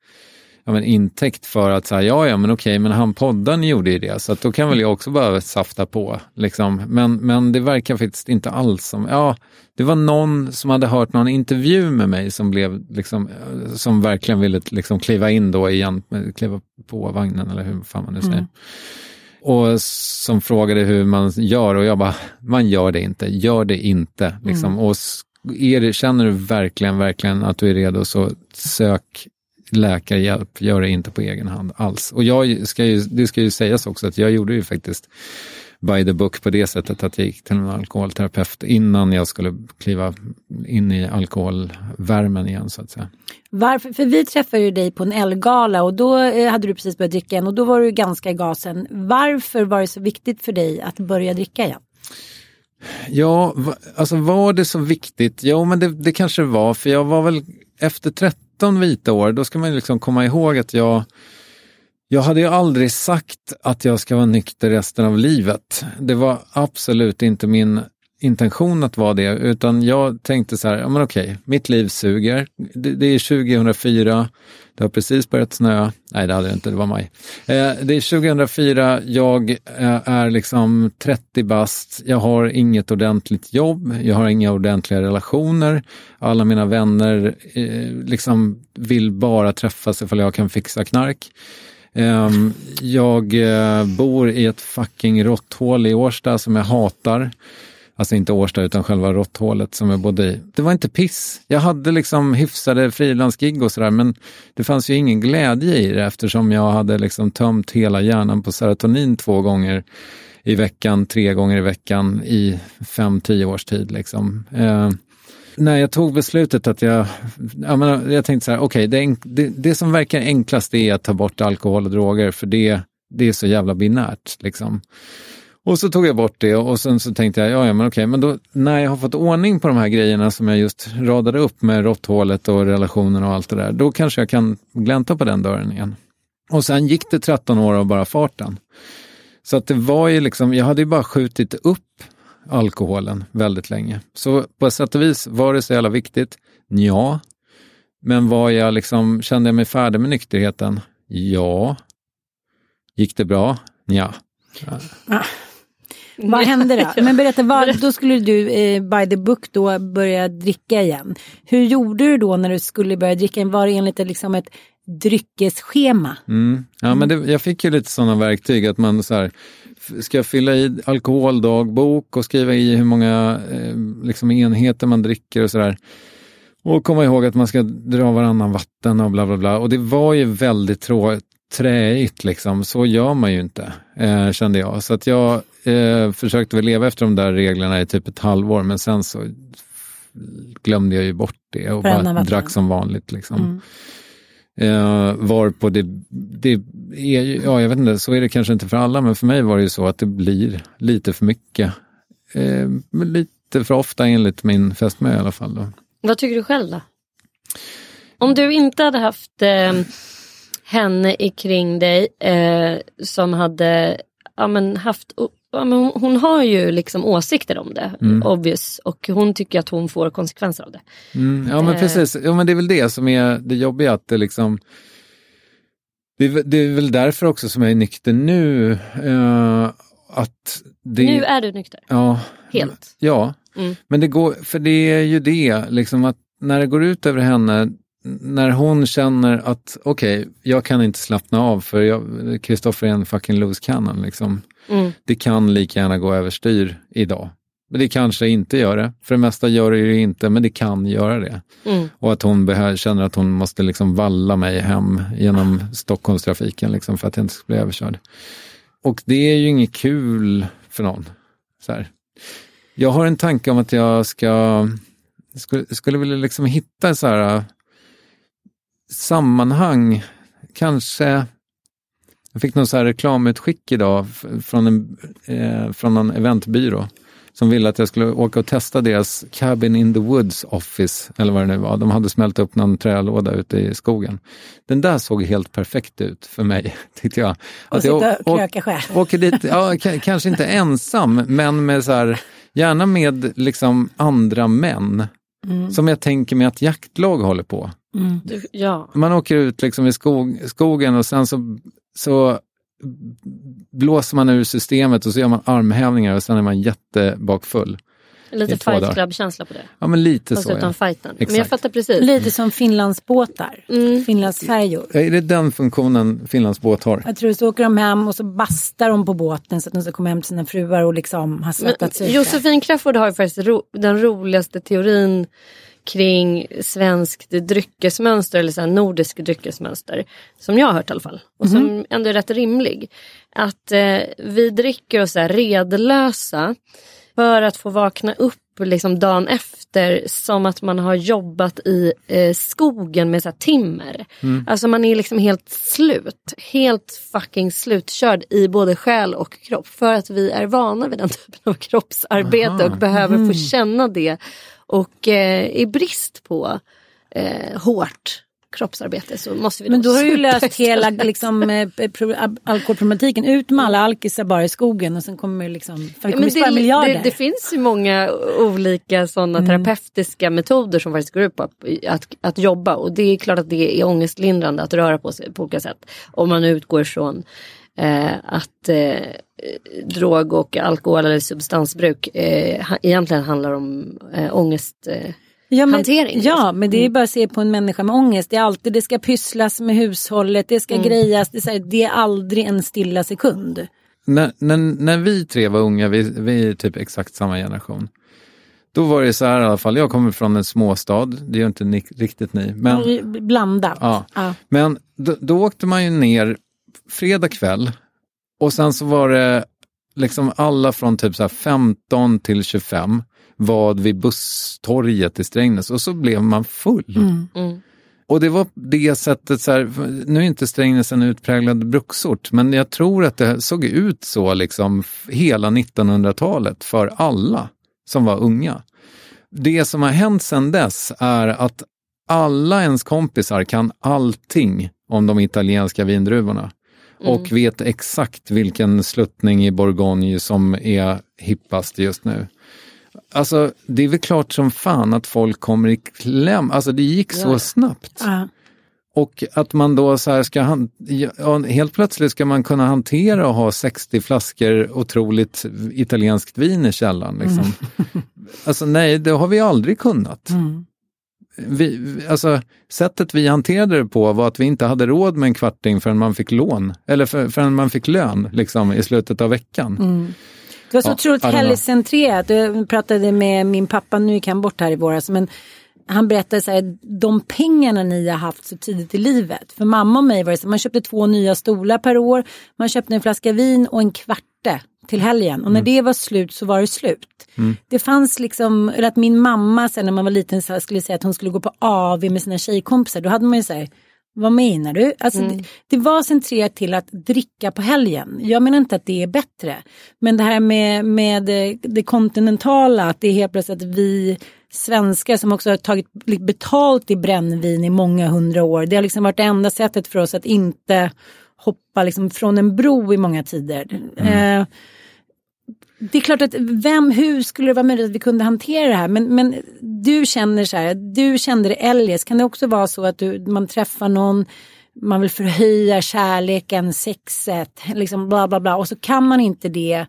ja, men intäkt för att säga ja, ja, men okej, men han podden gjorde ju det, så att då kan väl jag också bara safta på. Liksom. Men, men det verkar faktiskt inte alls som, ja, det var någon som hade hört någon intervju med mig som blev, liksom, eh, som verkligen ville liksom kliva in då igen, eh, kliva på vagnen eller hur fan man nu säger. Och som frågade hur man gör och jag bara, man gör det inte, gör det inte. Liksom. Och s- är det, känner du verkligen, verkligen att du är redo så sök läkarhjälp, gör det inte på egen hand alls. Och jag ska ju, det ska ju sägas också att jag gjorde ju faktiskt by the book på det sättet att jag gick till en alkoholterapeut innan jag skulle kliva in i alkoholvärmen igen så att säga. Varför? För vi träffade ju dig på en Elgala och då eh, hade du precis börjat dricka igen och då var du ganska i gasen. Varför var det så viktigt för dig att börja dricka igen? Ja, alltså var det så viktigt? Jo, men det, det kanske var, för jag var väl efter 13 vita år, då ska man ju liksom komma ihåg att jag jag hade ju aldrig sagt att jag ska vara nykter resten av livet. Det var absolut inte min intention att vara det, utan jag tänkte så här, ja men okej, mitt liv suger. Det, det är 2004, det har precis börjat snöa. Nej, det hade det inte, det var maj. Eh, det är 2004, jag eh, är liksom 30 bast, jag har inget ordentligt jobb, jag har inga ordentliga relationer. Alla mina vänner eh, liksom vill bara träffas ifall jag kan fixa knark. Ehm, jag eh, bor i ett fucking råtthål i Årsta som jag hatar. Alltså inte Årsta utan själva råtthålet som jag bodde i. Det var inte piss. Jag hade liksom hyfsade frilansgig och sådär men det fanns ju ingen glädje i det eftersom jag hade liksom tömt hela hjärnan på serotonin två gånger i veckan, tre gånger i veckan i fem, tio års tid. Liksom. Eh, när jag tog beslutet att jag, jag, menar, jag tänkte så här, okej, det, det, det som verkar enklast är att ta bort alkohol och droger, för det, det är så jävla binärt. Liksom. Och så tog jag bort det och sen så tänkte jag, ja, ja men okej, men då när jag har fått ordning på de här grejerna som jag just radade upp med råtthålet och relationen och allt det där, då kanske jag kan glänta på den dörren igen. Och sen gick det 13 år av bara farten. Så att det var ju liksom, jag hade ju bara skjutit upp alkoholen väldigt länge. Så på ett sätt och vis var det så jävla viktigt? Ja. Men var jag liksom, kände jag mig färdig med nykterheten? Ja. Gick det bra? Ja. Ah. Vad hände då? (laughs) Men berätta, vad, då skulle du eh, by the book då börja dricka igen. Hur gjorde du då när du skulle börja dricka igen? Var det enligt liksom ett dryckesschema? Mm. Ja, men det, jag fick ju lite sådana verktyg att man så här, ska jag fylla i alkoholdagbok och skriva i hur många eh, liksom enheter man dricker och sådär. Och komma ihåg att man ska dra varannan vatten och bla bla bla. Och det var ju väldigt trå träigt liksom. Så gör man ju inte, eh, kände jag. Så att jag, eh, försökte väl leva efter de där reglerna i typ ett halvår men sen så glömde jag ju bort det och Bränna bara drack som vanligt. Liksom. Mm. Eh, varpå det, det är ju, ja jag vet inte, så är det kanske inte för alla, men för mig var det ju så att det blir lite för mycket. Eh, lite för ofta enligt min fästmö i alla fall. Då. Vad tycker du själv då? Om du inte hade haft eh, henne i kring dig eh, som hade ja, men haft ja, men hon, hon har ju liksom åsikter om det, Mm. obvious, och hon tycker att hon får konsekvenser av det. Mm, ja men Eh. precis, ja, men det är väl det som är det jobbiga att det liksom det är, väl- det är väl därför också som jag är nykter nu. Eh, att det, Nu är du nykter, ja, helt. Ja, Mm. men det går, för det är ju det, liksom att när det går ut över henne, när hon känner att okej, jag kan inte slappna av för Kristoffer är en fucking loose cannon. Liksom. Mm. Det kan lika gärna gå överstyr idag. Men det kanske inte gör det. För det mesta gör det ju inte, men det kan göra det. Mm. Och att hon känner att hon måste liksom valla mig hem genom Stockholmstrafiken liksom, för att jag inte ska bli överkörd. Och det är ju inget kul för någon. Så här. Jag har en tanke om att jag ska skulle, skulle vilja liksom hitta så här äh, sammanhang, kanske jag fick någon så här reklamutskick idag från en, eh, från en eventbyrå som ville att jag skulle åka och testa deras Cabin in the Woods Office, eller vad det nu var. De hade smält upp någon trälåda ute i skogen. Den där såg helt perfekt ut för mig, (laughs) tyckte jag. Och Att jag sitta och kröka själv. åker dit, ja, kanske inte ensam, men med så här, gärna med liksom andra män. Som jag tänker mig att jaktlag håller på. Du, ja. Man åker ut liksom i skog, skogen och sen så, så blåser man ur systemet och så gör man armhävningar och sen är man jättebakfull. Lite fight club-känsla på det. Ja men lite Fast så utan ja. fighten. Men jag Exakt. fattar precis. Lite som Finlandsbåtar, Mm. Finlandsfärjor. Är det den funktionen Finlands båt har? Jag tror så åker de hem och så bastar de på båten så att de ska komma hem till sina fruar och liksom har svettats ut. Josefin Crafoord har ju faktiskt ro, den roligaste teorin kring svenskt dryckesmönster eller så här nordisk dryckesmönster. Som jag har hört i alla fall. Och som ändå är rätt rimlig. Att eh, vi dricker oss redlösa för att få vakna upp liksom dagen efter som att man har jobbat i eh, skogen med så här timmer. Alltså man är liksom helt slut. Helt fucking slutkörd i både själ och kropp. För att vi är vana vid den typen av kroppsarbete och behöver få känna det. Och eh, i brist på eh, hårt kroppsarbete så måste vi Men då har du ju löst hela liksom, eh, pro- al- alkoholproblematiken. Ut med alla alkisar bara i skogen och sen kommer liksom, Ja, kommer det, miljarder. det, det finns ju många olika sådana Mm. terapeutiska metoder som faktiskt går ut på att, att, att jobba och det är klart att det är ångestlindrande att röra på sig på olika sätt. Om man utgår från eh, att eh, drog och alkohol eller substansbruk eh, ha, egentligen handlar om eh, ångest. Eh, ja, men, hantering, Ja, liksom. men det är ju bara att se på en människa med ångest. Det är alltid, det ska pysslas med hushållet, det ska grejas, det är, så här, det är aldrig en stilla sekund. När, när, när vi tre var unga, vi, vi är typ exakt samma generation. Då var det så här i alla fall, jag kommer från en småstad, det gör inte ni, riktigt ni. Men, Blandat. Ja. Ja. Men då, då åkte man ju ner fredag kväll och sen så var det liksom alla från typ så här 15 till 25 vad vid busstorget i Strängnäs och så blev man full. mm. Och det var det sättet, så här, nu är inte Strängnäs en utpräglad bruksort, men jag tror att det såg ut så liksom hela 1900-talet för alla som var unga. Det som har hänt sedan dess är att alla ens kompisar kan allting om de italienska vindruvorna och vet exakt vilken sluttning i Bourgogne som är hippast just nu. Alltså, det är väl klart som fan att folk kommer i kläm. Alltså, det gick så Ja. snabbt. Ja. Och att man då så här ska, han, ja, helt plötsligt ska man kunna hantera och ha 60 flaskor otroligt italienskt vin i källaren. Liksom. (laughs) Alltså nej, det har vi aldrig kunnat. Vi, vi- alltså, sättet vi hanterade det på var att vi inte hade råd med en kvarting förrän man fick lån, eller för, förrän man fick lön liksom, i slutet av veckan. Det var så Ja, otroligt helgcentrerat. Jag pratade med min pappa, nu gick han bort här i våras, men han berättade så här, de pengarna ni har haft så tidigt i livet. För mamma och mig var det så, man köpte två nya stolar per år, man köpte en flaska vin och en kvarte till helgen och när det var slut så var det slut. Det fanns liksom, eller att min mamma sen när man var liten så här, skulle säga att hon skulle gå på AV med sina tjejkompisar, då hade man ju såhär vad menar du? Alltså, det, det var centrerat till att dricka på helgen. Jag menar inte att det är bättre. Men det här med, med det, det kontinentala, att det är helt plötsligt att vi svenskar som också har tagit betalt i brännvin i många hundra år. Det har liksom varit det enda sättet för oss att inte hoppa liksom från en bro i många tider. Eh, det är klart att vem, hur skulle det vara möjligt att vi kunde hantera det här? Men, men du känner så här, du kände det eljest. Kan det också vara så att du, man träffar någon, man vill förhöja kärleken, sexet, liksom bla bla bla och så kan man inte det.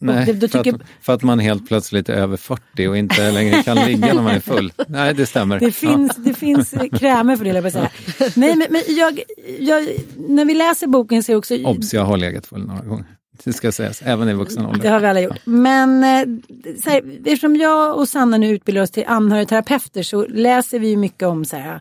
Nej, det- för, tycker- att, för att man helt plötsligt är över 40 och inte längre kan ligga när man är full. (laughs) Nej, det stämmer. Det finns, det finns krämer för det, jag säga. Nej, men, men jag, jag, när vi läser boken så är det också... Ja. Obs, jag har legat full några gånger. Det ska sägas, även i vuxen Det ålder. har vi alla gjort. Men eh, så här, eftersom jag och Sanna nu utbildar oss till anhörigterapeuter så läser vi mycket om så här,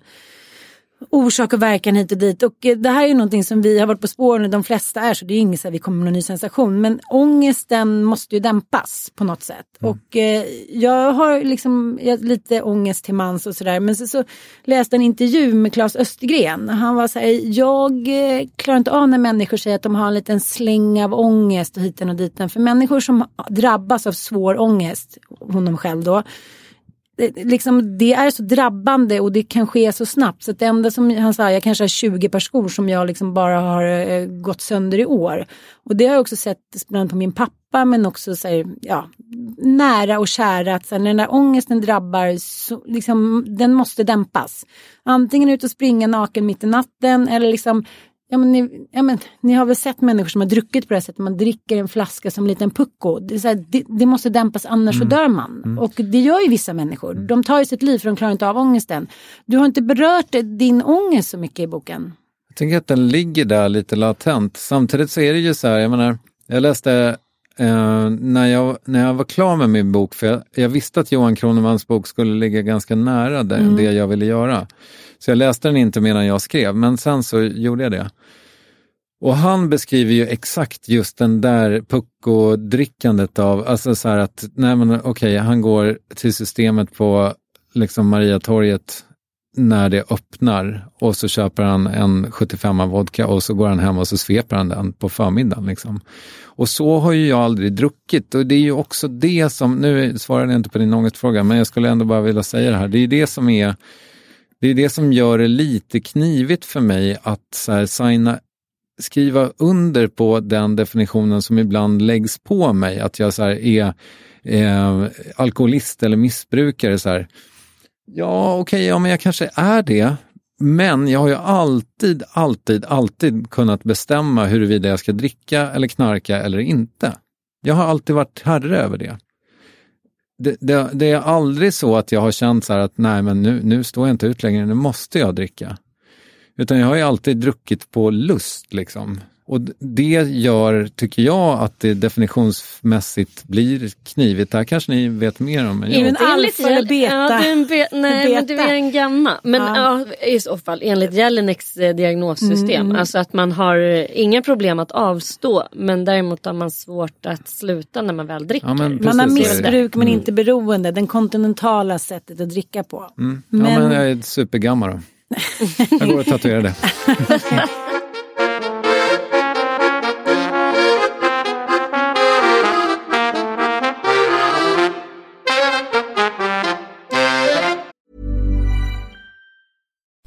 orsak och verkan hit och dit. Och eh, det här är ju någonting som vi har varit på spåren och de flesta är så det är inget så här, vi kommer med någon ny sensation. Men ångesten måste ju dämpas på något sätt. Och eh, jag har liksom jag, har lite ångest till mans och sådär. Men så, så läste en intervju med Claes Östergren. Han var så här, jag eh, klarar inte av när människor säger att de har en liten släng av ångest och hiten och diten. För människor som drabbas av svår ångest, honom själv då, Eh, liksom, det är så drabbande och det kan ske så snabbt. Så det enda som han sa, jag kanske har 20 par skor som jag liksom bara har eh, gått sönder i år. Och det har jag också sett bland annat på min pappa men också så här, ja, nära och kära. Att så här, när den där ångesten drabbar, så, liksom, den måste dämpas. Antingen ut och springa naken mitt i natten eller liksom Ja, men ni, ja, men, ni har väl sett människor som har druckit på det här sättet. Man dricker en flaska som en liten pucko. Det, här, det, det måste dämpas annars så dör man. Och det gör ju vissa människor. De tar ju sitt liv för de klarar inte av ångesten. Du har inte berört din ångest så mycket i boken. Jag tänker att den ligger där lite latent. Samtidigt så är det ju så här, jag menar, jag läste eh, när, jag, när jag var klar med min bok, för jag, jag visste att Johan Kronemans bok skulle ligga ganska nära det, det jag ville göra. Så jag läste den inte medan jag skrev, men sen så gjorde jag det. Och han beskriver ju exakt just den där pucko-drickandet av, alltså så här att, nej men okej, han går till systemet på liksom Mariatorget när det öppnar och så köper han en 75a vodka och så går han hem och så sveper han den på förmiddagen. Liksom. Och så har ju jag aldrig druckit och det är ju också det som, nu svarade jag inte på din ångestfråga, men jag skulle ändå bara vilja säga det här, det är det som är det är det som gör det lite knivigt för mig att så här, signa, skriva under på den definitionen som ibland läggs på mig, att jag så här, är eh, alkoholist eller missbrukare. Så här. Ja, okej, ja, men jag kanske är det. Men jag har ju alltid, alltid, alltid kunnat bestämma huruvida jag ska dricka eller knarka eller inte. Jag har alltid varit herre över det. Det, det, det är aldrig så att jag har känt så här att nej, men nu, nu står jag inte ut längre, nu måste jag dricka. Utan jag har ju alltid druckit på lust liksom. Och det gör, tycker jag, att det definitionsmässigt blir knivigt. Det här kanske ni vet mer om än jag. en Enligt alfa eller beta? Ja, du är en be- nej, men du Beta. är en gamma. Men Ja. ja. i så fall enligt Jellineks eh, diagnossystem. Mm. Alltså att man har eh, inga problem att avstå. Men däremot har man svårt att sluta när man väl dricker. Ja, men Man har precis det. missbruk men inte beroende. Den kontinentala sättet att dricka på. Mm. Men, Ja, men jag är supergammal då. Jag går och tatuerar det. (laughs)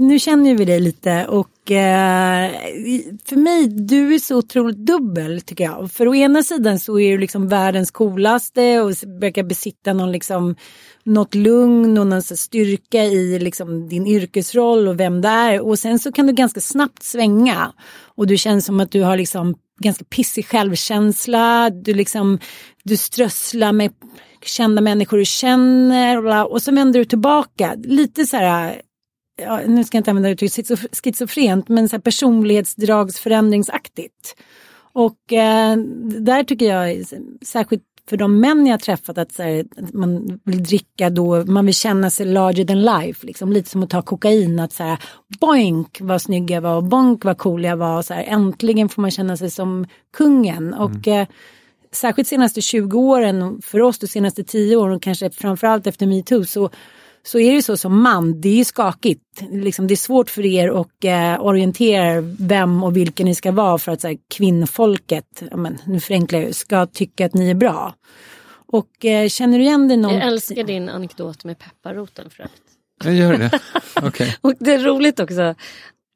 Nu känner vi dig lite och eh, för mig, du är så otroligt dubbel tycker jag. För å ena sidan så är du liksom världens coolaste och verkar besitta någon liksom något lugn och någon styrka i liksom din yrkesroll och vem det är. Och sen så kan du ganska snabbt svänga. Och du känns som att du har liksom ganska pissig självkänsla. Du liksom, du strösslar med kända människor du känner. Och, bla, och så vänder du tillbaka. Lite så här ja, nu ska jag inte använda uttrycket schizofrent, men så här personlighetsdragsförändringsaktigt. Och eh, där tycker jag, särskilt för de män jag träffat, att, så här, att man vill dricka då, man vill känna sig larger than life. Liksom. Lite som att ta kokain, att så här, boink vad snygg jag var och bonk vad cool jag var. Så här, äntligen får man känna sig som kungen. Och eh, särskilt senaste 20 åren, för oss de senaste 10 åren och kanske framförallt efter metoo så så är det så som man, det är ju skakigt. Liksom, det är svårt för er att eh, orientera vem och vilken ni ska vara för att så här, kvinnfolket, men, nu förenklar jag, ska tycka att ni är bra. Och eh, känner du igen dig någon... Jag älskar din anekdot med pepparroten för övrigt. Jag gör det? (laughs) Okej. Okay. och det är roligt också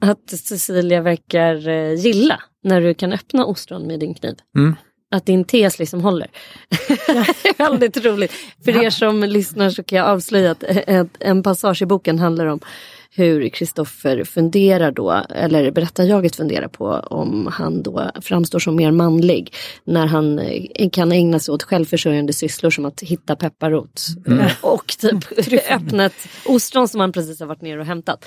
att Cecilia verkar eh, gilla när du kan öppna ostron med din kniv. Mm att din tes liksom håller. (laughs) Väldigt roligt. För ja. er som lyssnar så kan jag avslöja att en passage i boken handlar om hur Kristoffer funderar då, eller berättarjaget funderar på om han då framstår som mer manlig när han eh, kan ägna sig åt självförsörjande sysslor som att hitta pepparrot mm. (laughs) och typ (laughs) öppna ett ostron som han precis har varit ner och hämtat.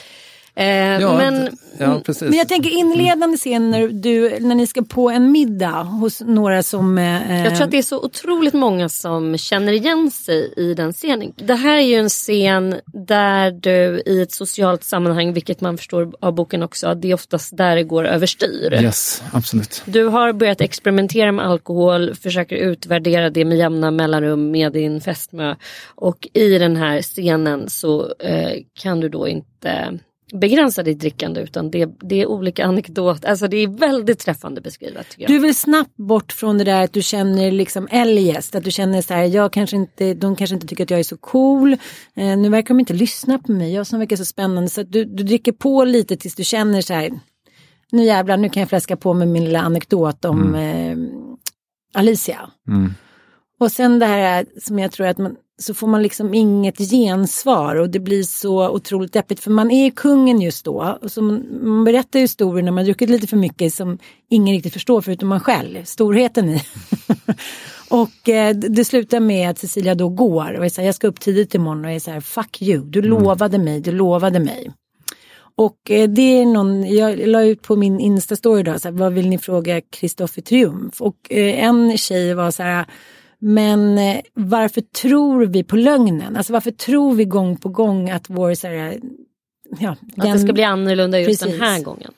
Eh, ja, men, ja, precis. men jag tänker inledande scen när, du, när ni ska på en middag hos några som... Eh, jag tror att det är så otroligt många som känner igen sig i den scenen. Det här är ju en scen där du i ett socialt sammanhang, vilket man förstår av boken också, det är oftast där det går överstyr. Yes, absolut. Du har börjat experimentera med alkohol, försöker utvärdera det med jämna mellanrum med din fästmö. Och i den här scenen så eh, kan du då inte begränsa ditt drickande utan det, det är olika anekdoter. Alltså det är väldigt träffande beskrivet. Du vill snabbt bort från det där att du känner liksom eljest. Att du känner så här, jag kanske inte, de kanske inte tycker att jag är så cool. Eh, nu verkar de inte lyssna på mig, jag som verkar så spännande. Så att du, du dricker på lite tills du känner så här, nu jävlar, nu kan jag fläska på med min lilla anekdot om mm. eh, Alicia. Mm. Och sen det här som jag tror att man, så får man liksom inget gensvar och det blir så otroligt deppigt för man är kungen just då. Och så man, man berättar historier när man druckit lite för mycket som ingen riktigt förstår förutom man själv, storheten i. (laughs) och eh, det slutar med att Cecilia då går och är så här, jag ska upp tidigt imorgon och är så här, fuck you, du mm. lovade mig, du lovade mig. Och eh, det är någon, jag la ut på min Insta-story så här, vad vill ni fråga Kristoffer Triumf? Och eh, en tjej var så här, men eh, varför tror vi på lögnen? Alltså varför tror vi gång på gång att vår så här, ja, den, Att det ska bli annorlunda just precis. den här gången.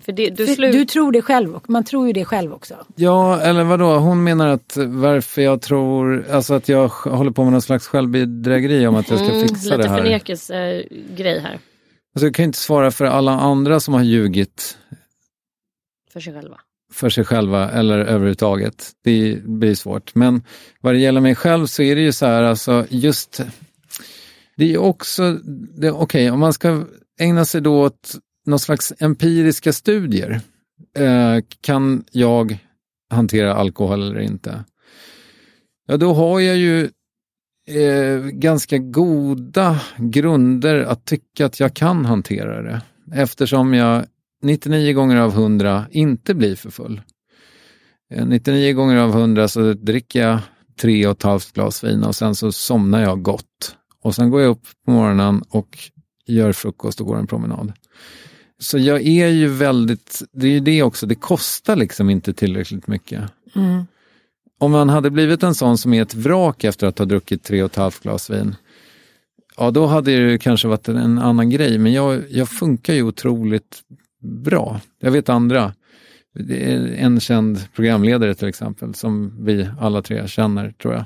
För det, du, För du, tror det själv, man tror ju det själv också. Ja, eller vadå, hon menar att varför jag tror, alltså att jag håller på med någon slags självbedrägeri om att jag ska mm, fixa det här. Lite förnekelsegrej här. Alltså jag kan inte svara för alla andra som har ljugit. För sig själva för sig själva eller överhuvudtaget. Det blir svårt. Men vad det gäller mig själv så är det ju så här, alltså just det är också, okej, okay, om man ska ägna sig då åt någon slags empiriska studier. Eh, kan jag hantera alkohol eller inte? Ja, då har jag ju eh, ganska goda grunder att tycka att jag kan hantera det. Eftersom jag 99 gånger av 100 inte blir för full. 99 eh, gånger av 100 så dricker jag tre och ett halvt glas vin och sen så somnar jag gott. Och sen går jag upp på morgonen och gör frukost och går en promenad. Så jag är ju väldigt, det är ju det också, det kostar liksom inte tillräckligt mycket. Mm. Om man hade blivit en sån som är ett vrak efter att ha druckit tre och ett halvt glas vin, ja då hade det kanske varit en annan grej. Men jag, jag funkar ju otroligt bra. Jag vet andra. En känd programledare till exempel, som vi alla tre känner tror jag.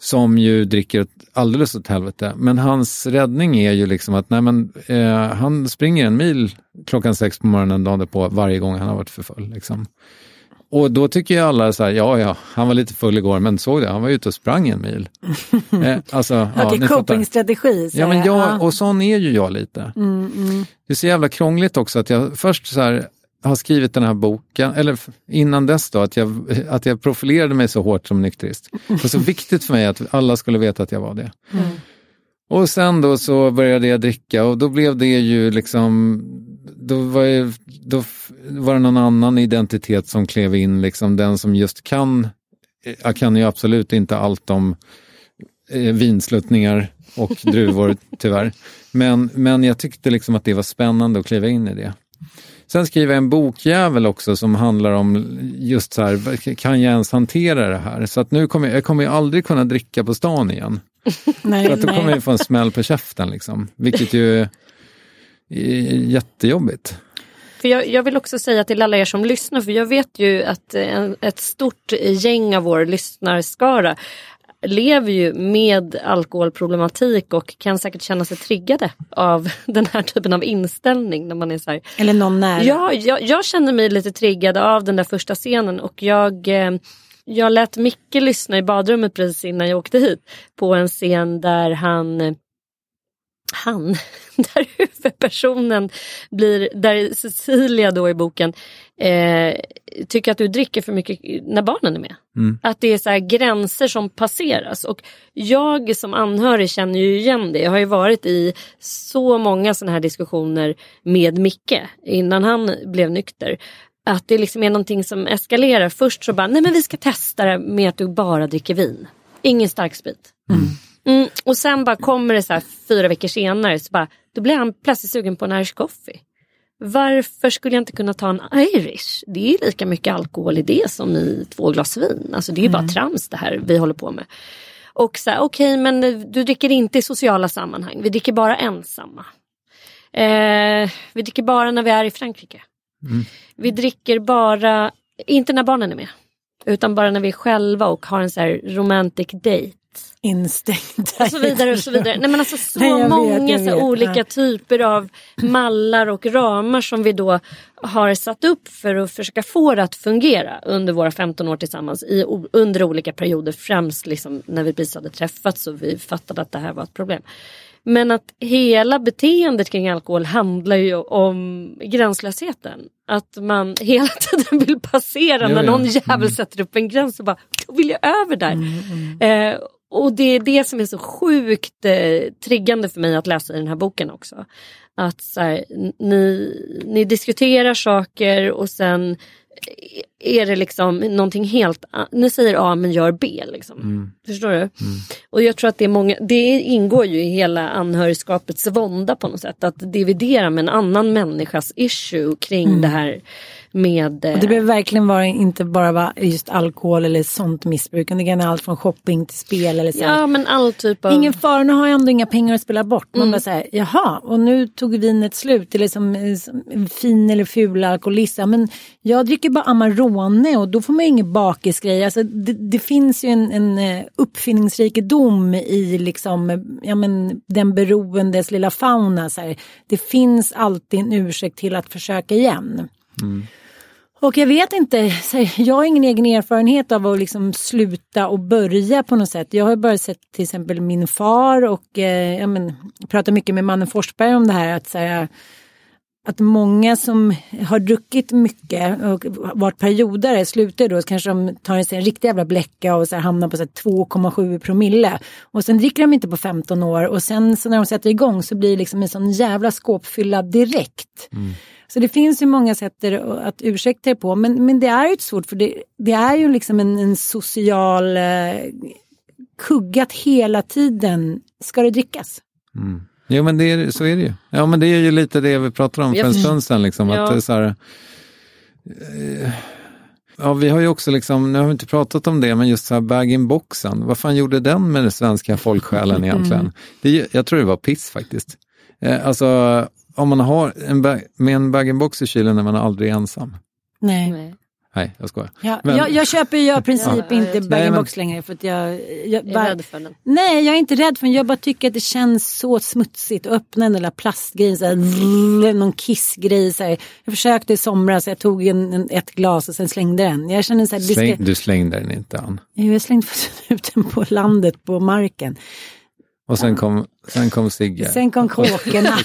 Som ju dricker alldeles åt helvete. Men hans räddning är ju liksom att nej men, eh, han springer en mil klockan sex på morgonen dagen på varje gång han har varit för full. Liksom. Och då tycker ju alla så här, ja ja, han var lite full igår, men såg det, han var ute och sprang en mil. (laughs) eh, alltså, Okej, ja, copingstrategi. Ja, men jag, och sån är ju jag lite. Mm, mm. Det är så jävla krångligt också att jag först så här, har skrivit den här boken, eller innan dess då, att jag, att jag profilerade mig så hårt som nykterist. Det var så viktigt för mig att alla skulle veta att jag var det. Mm. Och sen då så började jag dricka och då blev det ju liksom, då var, jag, då var det någon annan identitet som klev in, liksom den som just kan, jag kan ju absolut inte allt om eh, vinsluttningar och (laughs) druvor tyvärr. Men, men jag tyckte liksom att det var spännande att kliva in i det. Sen skriver jag en bokjävel också som handlar om just så här, kan jag ens hantera det här? Så att nu kommer jag, jag kommer aldrig kunna dricka på stan igen. (laughs) nej, För att då kommer jag få en smäll på käften liksom, vilket ju jättejobbigt. För jag, jag, vill också säga till alla er som lyssnar, för jag vet ju att en, ett stort gäng av vår lyssnarskara lever ju med alkoholproblematik och kan säkert känna sig triggade av (laughs) den här typen av inställning. När man är så här, Eller någon nära. Ja, jag, jag känner mig lite triggad av den där första scenen och jag eh, jag lät Micke lyssna i badrummet precis innan jag åkte hit på en scen där han han, (laughs) där huvudpersonen blir, där Cecilia då i boken eh, tycker att du dricker för mycket när barnen är med. Mm. Att det är så gränser som passeras och jag som anhörig känner ju igen det. Jag har ju varit i så många sådana här diskussioner med Micke innan han blev nykter. Att det liksom är någonting som eskalerar. Först så bara, nej men vi ska testa det med att du bara dricker vin. Ingen starksprit. Mm. Mm, och sen bara kommer det så här fyra veckor senare så bara, då blir han plötsligt sugen på en Irish coffee. Varför skulle jag inte kunna ta en Irish? Det är lika mycket alkohol i det som i två glas vin. Alltså det är mm. bara trams det här vi håller på med. Och så okej okay, men du dricker inte i sociala sammanhang. Vi dricker bara ensamma. Eh, vi dricker bara när vi är i Frankrike. Mm. Vi dricker bara, inte när barnen är med. Utan bara när vi är själva och har en så här romantic date instängda. Och så vidare och så vidare. Nej men alltså så Nej, många vet, så olika typer av mallar och ramar som vi då har satt upp för att försöka få det att fungera under våra 15 år tillsammans i, under olika perioder. Främst liksom när vi precis hade träffats och vi fattade att det här var ett problem. Men att hela beteendet kring alkohol handlar ju om gränslösheten. Att man (laughs) hela tiden vill passera jo, när någon ja. jävel mm. sätter upp en gräns och bara, då vill jag över där. Mm, mm. Eh, och det är det som är så sjukt eh, triggande för mig att läsa i den här boken också. Att så här, ni, ni diskuterar saker och sen är det liksom någonting helt Ni säger A men gör B. Liksom. Mm. Förstår du? Mm. Och jag tror att det är många, det ingår ju i hela anhörigskapets vånda på något sätt. Att dividera med en annan människas issue kring mm. det här med... Och det behöver verkligen vara, inte bara vara just alkohol eller sånt missbruk. Det kan vara allt från shopping till spel eller så. Ja men all typ av... Ingen fara, nu har jag ändå inga pengar att spela bort. Man mm. bara säger jaha, och nu tog vinet slut. Eller som, som fin eller ful alkoholist. men jag dricker bara Amarone och då får man ingen bakisgrej. Alltså, det, det finns ju en, en eh, uppfinningsrikedom i liksom, ja, men, den beroendes lilla fauna. Så här. Det finns alltid en ursäkt till att försöka igen. Mm. Och jag vet inte, jag har ingen egen erfarenhet av att liksom sluta och börja på något sätt. Jag har bara sett till exempel min far och eh, jag men, pratar mycket med mannen Forsberg om det här. Att, så här, att många som har druckit mycket och varit periodare slutar då så kanske de tar sig en riktig jävla bläcka och så här hamnar på så här 2,7 promille. Och sen dricker de inte på 15 år och sen så när de sätter igång så blir det liksom en sån jävla skåpfylla direkt. Så det finns ju många sätt att ursäkta det på men, men det är ju ett svårt för det, det är ju liksom en, en social eh, kuggat hela tiden. Ska det drickas? Mm. Jo men det är, så är det ju. Ja men det är ju lite det vi pratade om för en stund sedan. Liksom, Ja. att det är så här, eh, ja vi har ju också liksom, nu har vi inte pratat om det, men just så här bag-in-boxen. Vad fan gjorde den med den svenska folksjälen egentligen? Det, är ju- jag tror det var piss faktiskt. Eh, alltså om man har en bag, med en bag-in-box i kylen är man aldrig ensam. Nej. Nej. Jag skojar. Ja, Men- jag, jag köper ju i princip Ja. inte bag-in-box längre för att jag, jag, Jag är bara, rädd för den. Nej, jag är inte rädd för den. Jag bara tycker att det känns så smutsigt att öppna den där plastgrejen, så här, vrr, någon kissgrej. Så här. Jag försökte i somras, jag tog en, en, ett glas och sen slängde den. Jag känner så här, det ska, Släng, du slängde den inte Ann. Jo, jag slängde (laughs) ut den på landet på marken. Och sen kom, sen kom Sigge. Sen kom kråkorna.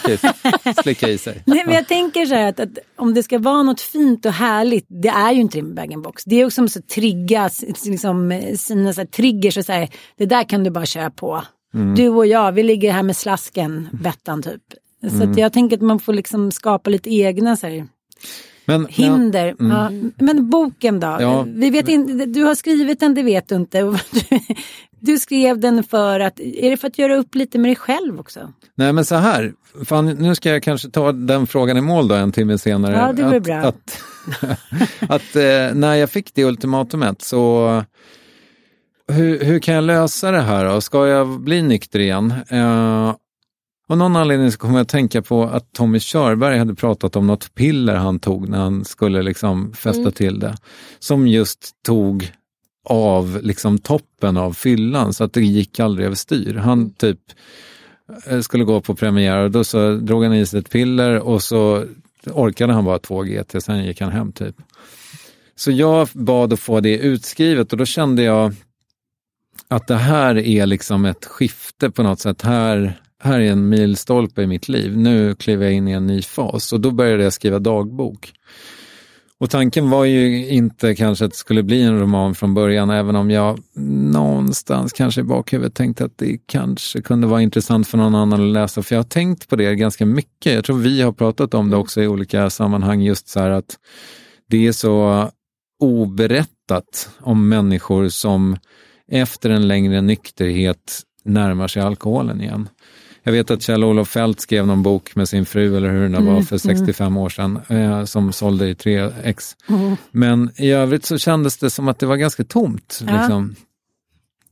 (laughs) Slicka i- sig. Nej, men jag tänker så här att, att om det ska vara något fint och härligt, det är ju inte det med bag-in-box. Det är också som att trigga s- liksom, eh, sina så här, triggers och säga det där kan du bara köra på. Mm. Du och jag, vi ligger här med slasken, Bettan typ. Så Mm. jag tänker att man får liksom skapa lite egna så här, Men, hinder. Men, Ja, men boken då? Ja. Vi vet inte, du har skrivit den, det vet du inte. (laughs) Du, skrev den för att, är det för att göra upp lite med dig själv också? Nej men så här, fan, nu ska jag kanske ta den frågan i mål då en timme senare. Ja, det att, bra. Att, (laughs) att eh, när jag fick det ultimatumet så hur, hur kan jag lösa det här då? Ska jag bli nykter igen? Eh, av någon anledning så kommer jag att tänka på att Tommy Körberg hade pratat om något piller han tog när han skulle liksom fästa Mm. till det. Som just tog av liksom toppen av fyllan så att det gick aldrig överstyr. Han typ eh, skulle gå på premiär och då så drog han i sig ett piller och så orkade han bara två GT, sen gick han hem typ. Så jag bad att få det utskrivet och då kände jag att det här är liksom ett skifte på något sätt. Här, här är en milstolpe i mitt liv. Nu kliver jag in i en ny fas och då började jag skriva dagbok. Och tanken var ju inte kanske att det skulle bli en roman från början, även om jag någonstans kanske i bakhuvudet tänkte att det kanske kunde vara intressant för någon annan att läsa. För jag har tänkt på det ganska mycket. Jag tror vi har pratat om det också i olika sammanhang, just så här att det är så oberättat om människor som efter en längre nykterhet närmar sig alkoholen igen. Jag vet att Kjell-Olof Fält skrev någon bok med sin fru, eller hur det var, för 65 år sedan, eh, som sålde i 3x. Men i övrigt så kändes det som att det var ganska tomt. Ja. Liksom.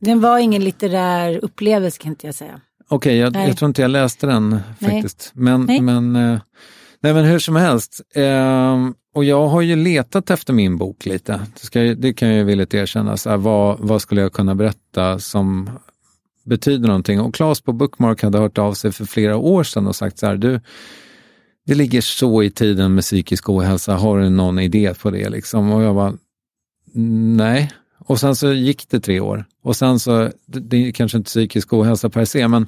Den var ingen litterär upplevelse kan inte jag säga. Okej, jag, Nej. jag tror inte jag läste den Nej. faktiskt. Men, Nej. men, eh, nej, men hur som helst. ehm, och jag har ju letat efter min bok lite. Det, ska, jag- det kan jag ju villigt erkänna. Så här, vad, vad skulle jag kunna berätta som betyder någonting? Och Claes på Bookmark hade hört av sig för flera år sedan och sagt så här, du, det ligger så i tiden med psykisk ohälsa, har du någon idé på det? Liksom? Och jag bara, nej. Och sen så gick det tre år. Och sen så, det är kanske inte psykisk ohälsa per se, men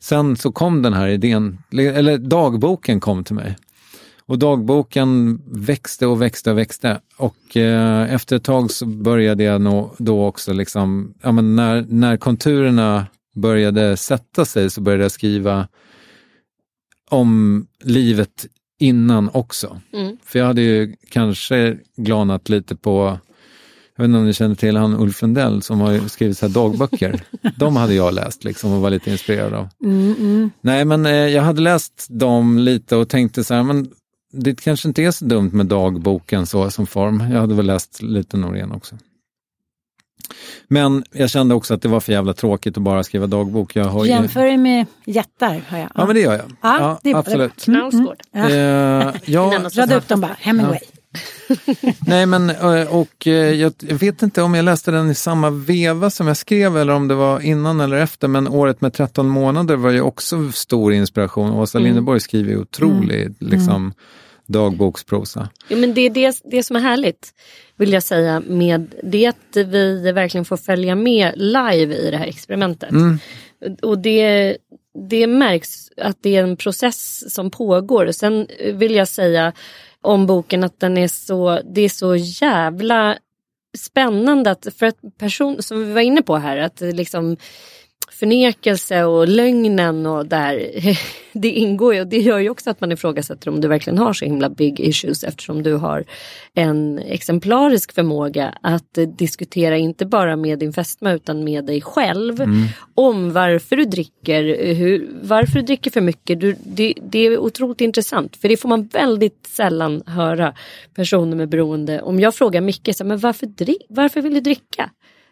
sen så kom den här idén, eller dagboken kom till mig. Och dagboken växte och växte och växte. Och eh, efter ett tag så började jag nog då också liksom, ja men när, när konturerna började sätta sig så började jag skriva om livet innan också. Mm. För jag hade ju kanske glanat lite på, jag vet inte om ni känner till han Ulf Lundell som har skrivit så här dagböcker. (laughs) De hade jag läst liksom och var lite inspirerad av. Mm, mm. Nej, men eh, jag hade läst dem lite och tänkte så här, men det kanske inte är så dumt med dagboken så som form. Jag hade väl läst lite Norén också. Men jag kände också att det var för jävla tråkigt att bara skriva dagbok. Jag har. Jämför det med jättar har jag. Ja, men det gör jag. Ja, det är absolut. Mm, mm. Ja. Eh, ja, (laughs) Rada upp dem bara, Hemingway. (laughs) nej men eh, och eh, jag, jag vet inte om jag läste den i samma veva som jag skrev eller om det var innan eller efter, men året med 13 månader var ju också stor inspiration. Åsa Mm. Linderborg skriver ju otrolig liksom, Dagboksprosa. Ja, men det är det, det som är härligt vill jag säga med det att vi verkligen får följa med live i det här experimentet. Mm. Och det, det märks att det är en process som pågår. Sen vill jag säga om boken att den är så, det är så jävla spännande att för att person som vi var inne på här att liksom förnekelse och lögnen och där (laughs) det ingår ju och det gör ju också att man ifrågasätter om du verkligen har så himla big issues eftersom du har en exemplarisk förmåga att diskutera inte bara med din fästmö utan med dig själv Mm. om varför du dricker, hur, varför du dricker för mycket. Du, det, det är otroligt intressant för det får man väldigt sällan höra personer med beroende. Om jag frågar Micke, så, men varför, varför vill du dricka?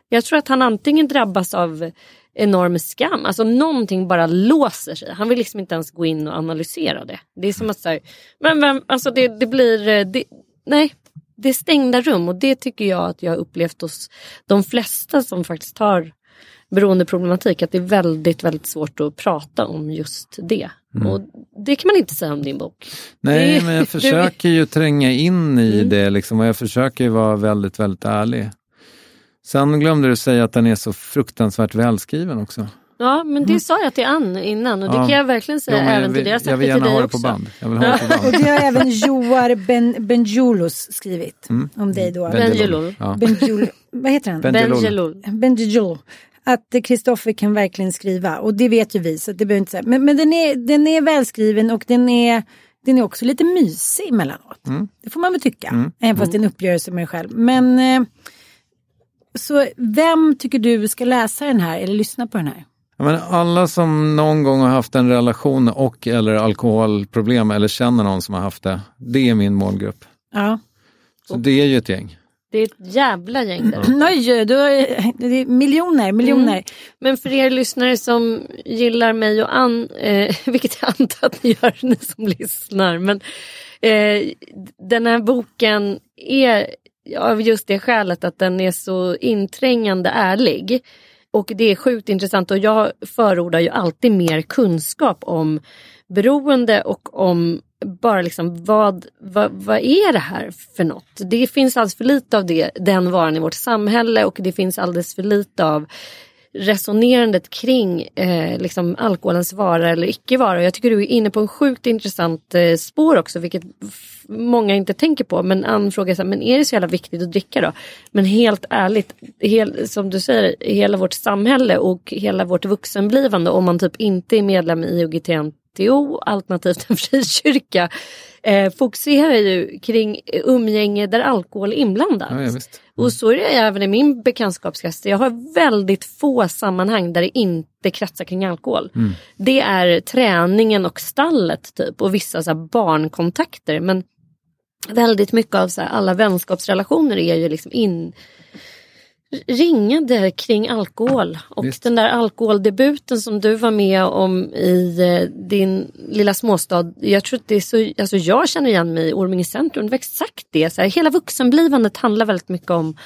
Jag tror att han antingen drabbas av enorm skam, alltså någonting bara låser sig. Han vill liksom inte ens gå in och analysera det. Det är som att säga, men vem, alltså det, det blir, eh, det, nej, det är stängda rum och det tycker jag att jag har upplevt hos de flesta som faktiskt har beroendeproblematik, att det är väldigt, väldigt svårt att prata om just det. Mm. Och det kan man inte säga om din bok. Nej, Det- men jag (laughs) försöker ju tränga in i Mm. det liksom, och jag försöker vara väldigt, väldigt ärlig. Sen glömde du säga att den är så fruktansvärt välskriven också. Ja, men det sa jag till Ann innan och det Ja. kan jag verkligen säga Jo, även till dig. Jag vill gärna ha det på band. Jag vill ha det på band. Och det har även Joar ben, Benjulos skrivit Mm. om dig då. Benjelol. Ja. Benjul, vad heter han? Benjelol. Benjelol. Att Kristoffer kan verkligen skriva och det vet ju vi så att det behöver inte säga. Men, men den, är, den är välskriven och den är, den är också lite mysig emellanåt. Mm. Det får man väl tycka. Även fast det är en uppgörelse med dig själv. Men eh, så vem tycker du ska läsa den här eller lyssna på den här? Men alla som någon gång har haft en relation och eller alkoholproblem eller känner någon som har haft det, det är min målgrupp. Ja. Så det är ju ett gäng. Det är ett jävla gäng där. (clears throat) Oj, du har, det är miljoner, miljoner. Mm. Men för er lyssnare som gillar mig och Ann, eh, (laughs) vilket jag antar att ni gör, ni som lyssnar. Men eh, den här boken är av just det skälet att den är så inträngande ärlig. Och det är sjukt intressant och jag förordar ju alltid mer kunskap om beroende och om bara liksom vad, vad, vad är det här för något? Det finns alldeles för lite av det, den varan i vårt samhälle och det finns alldeles för lite av resonerandet kring eh, liksom alkoholens vara eller icke vara. Jag tycker du är inne på en sjukt intressant eh, spår också, vilket många inte tänker på. Men Ann frågar så här, men är det så jävla viktigt att dricka då? Men helt ärligt, hel, som du säger, hela vårt samhälle och hela vårt vuxenblivande om man typ inte är medlem i IOGT-NTO alternativt en frikyrka eh, fokuserar ju kring umgänge där alkohol är inblandad. Ja, ja, visst. Och så är det även i min bekantskapskrets. Jag har väldigt få sammanhang där det inte kretsar kring alkohol. Mm. Det är träningen och stallet typ och vissa så barnkontakter. Men väldigt mycket av så här, alla vänskapsrelationer är ju liksom in ringade kring alkohol. Och Visst. den där alkoholdebuten som du var med om i eh, din lilla småstad. Jag tror att det är så, alltså jag känner igen mig i Orminge centrum. Det var exakt det. Så här, hela vuxenblivandet handlar väldigt mycket om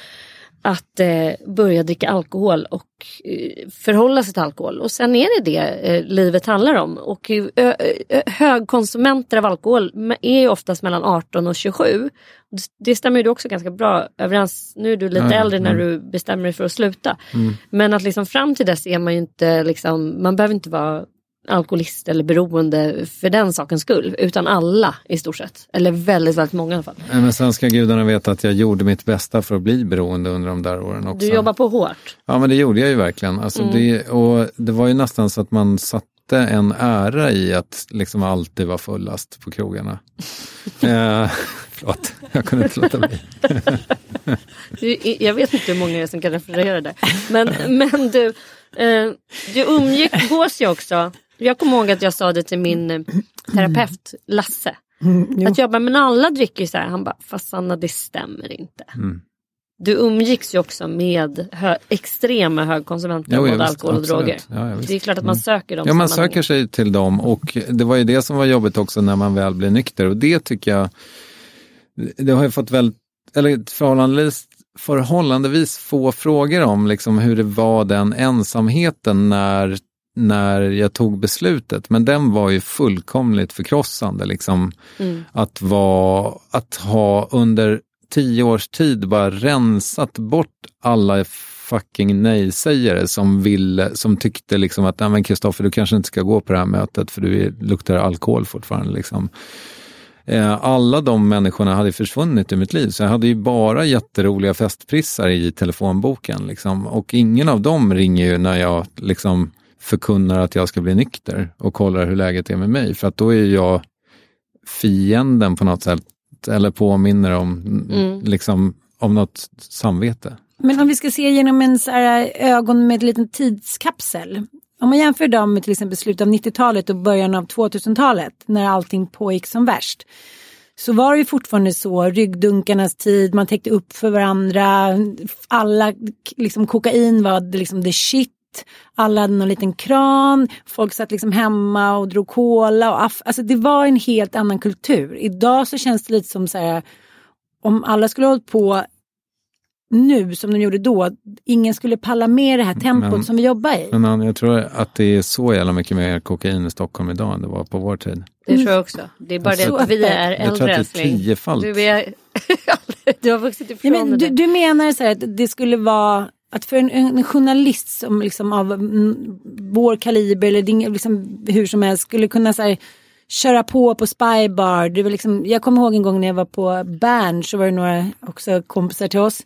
att eh, börja dricka alkohol och eh, förhålla sig till alkohol. Och sen är det det eh, livet handlar om. Och eh, högkonsumenter av alkohol är ju oftast mellan 18 och 27. Det, stämmer ju du också ganska bra överens. Nu är du lite ja. äldre när Mm. du bestämmer dig för att sluta. Mm. Men att liksom fram till dess är man ju inte liksom, man behöver inte vara alkoholist eller beroende för den sakens skull. Utan alla i stort sett. Eller väldigt, väldigt många i alla fall. Nej, Men sen ska gudarna veta att jag gjorde mitt bästa för att bli beroende under de där åren också. Du jobbar på hårt. Ja men det gjorde jag ju verkligen. Alltså, Mm. det, och det var ju nästan så att man satte en ära i att liksom alltid vara fullast på krogarna. (laughs) eh, (laughs) förlåt, jag kunde inte låta bli. (laughs) Jag vet inte hur många som kan referera det. Men, men du, eh, du umgås ju också. Jag kommer ihåg att jag sa det till min eh, terapeut Lasse. Att jag bara, men alla dricker ju så här. Han bara, fast Sanna det stämmer inte. Mm. Du umgicks ju också med hö extrema högkonsumenter Jo, ja, både visst, alkohol och absolut. droger. Ja, det är klart att man Mm. söker dem Ja, man söker sig till dem och det var ju det som var jobbigt också när man väl blev nykter och det tycker jag, det har ju fått väldigt, eller förhållandevis, förhållandevis få frågor om liksom hur det var den ensamheten när, när jag tog beslutet, men den var ju fullkomligt förkrossande. Liksom. Mm. Att, vara, att ha under tio års tid bara rensat bort alla fucking nej-sägare som, ville, som tyckte liksom att, nej men Kristoffer, du kanske inte ska gå på det här mötet för du luktar alkohol fortfarande. Liksom. Eh, alla de människorna hade försvunnit ur mitt liv, så jag hade ju bara jätteroliga festprissar i telefonboken. Liksom. Och ingen av dem ringer ju när jag liksom förkunnar att jag ska bli nykter och kollar hur läget är med mig. För att då är jag fienden på något sätt, eller påminner om, Mm. liksom, om något samvete. Men om vi ska se genom en så här ögon med en liten tidskapsel. Om man jämför dem med till exempel slutet av 90-talet och början av 2000-talet när allting pågick som värst. Så var det ju fortfarande så, ryggdunkarnas tid, man täckte upp för varandra, alla, liksom kokain var liksom the shit. Alla hade någon liten kran, folk satt liksom hemma och drog cola och aff. Alltså det var en helt annan kultur. Idag så känns det lite som så här, om alla skulle ha hållit på nu som de gjorde då, ingen skulle palla med det här tempot Men- som vi jobbar i. Men jag tror att det är så jävla mycket mer kokain i Stockholm idag än det var på vår tid. Det tror jag också. Det är bara Alltså, det att vi är jag tror äldre att det är tiofalt. Du, är... (laughs) du har vuxit ifrån Nej, men det. du, du menar så här att det skulle vara att för en, en journalist som liksom av mm, vår kaliber eller din, liksom, hur som helst skulle kunna så här, köra på på Spybar. Det var liksom, jag kommer ihåg en gång när jag var på Bern så var det några också kompisar till oss.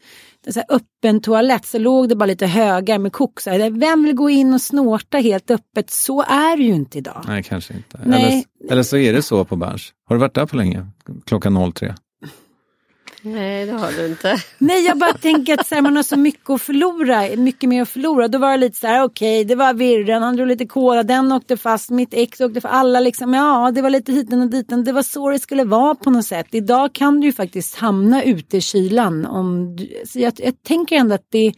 Är så här, öppen toalett så låg det bara lite högar med kok. Så här, vem vill gå in och snorta helt öppet? Så är det ju inte idag. Nej, kanske inte. Nej. Eller, eller så är det så på Berns. Har du varit där på länge? Klockan 03. Nej, det har du inte. (laughs) Nej, jag bara tänker att så här, man har så mycket att förlora, mycket mer att förlora. Då var det lite så här, okej, det var virren, han drog lite kola, den åkte fast, mitt ex åkte fast, alla liksom, ja, det var lite hiten och diten. Det var så det skulle vara på något sätt. Idag kan du ju faktiskt hamna ute i kylan. Om du, så jag, jag tänker ändå att det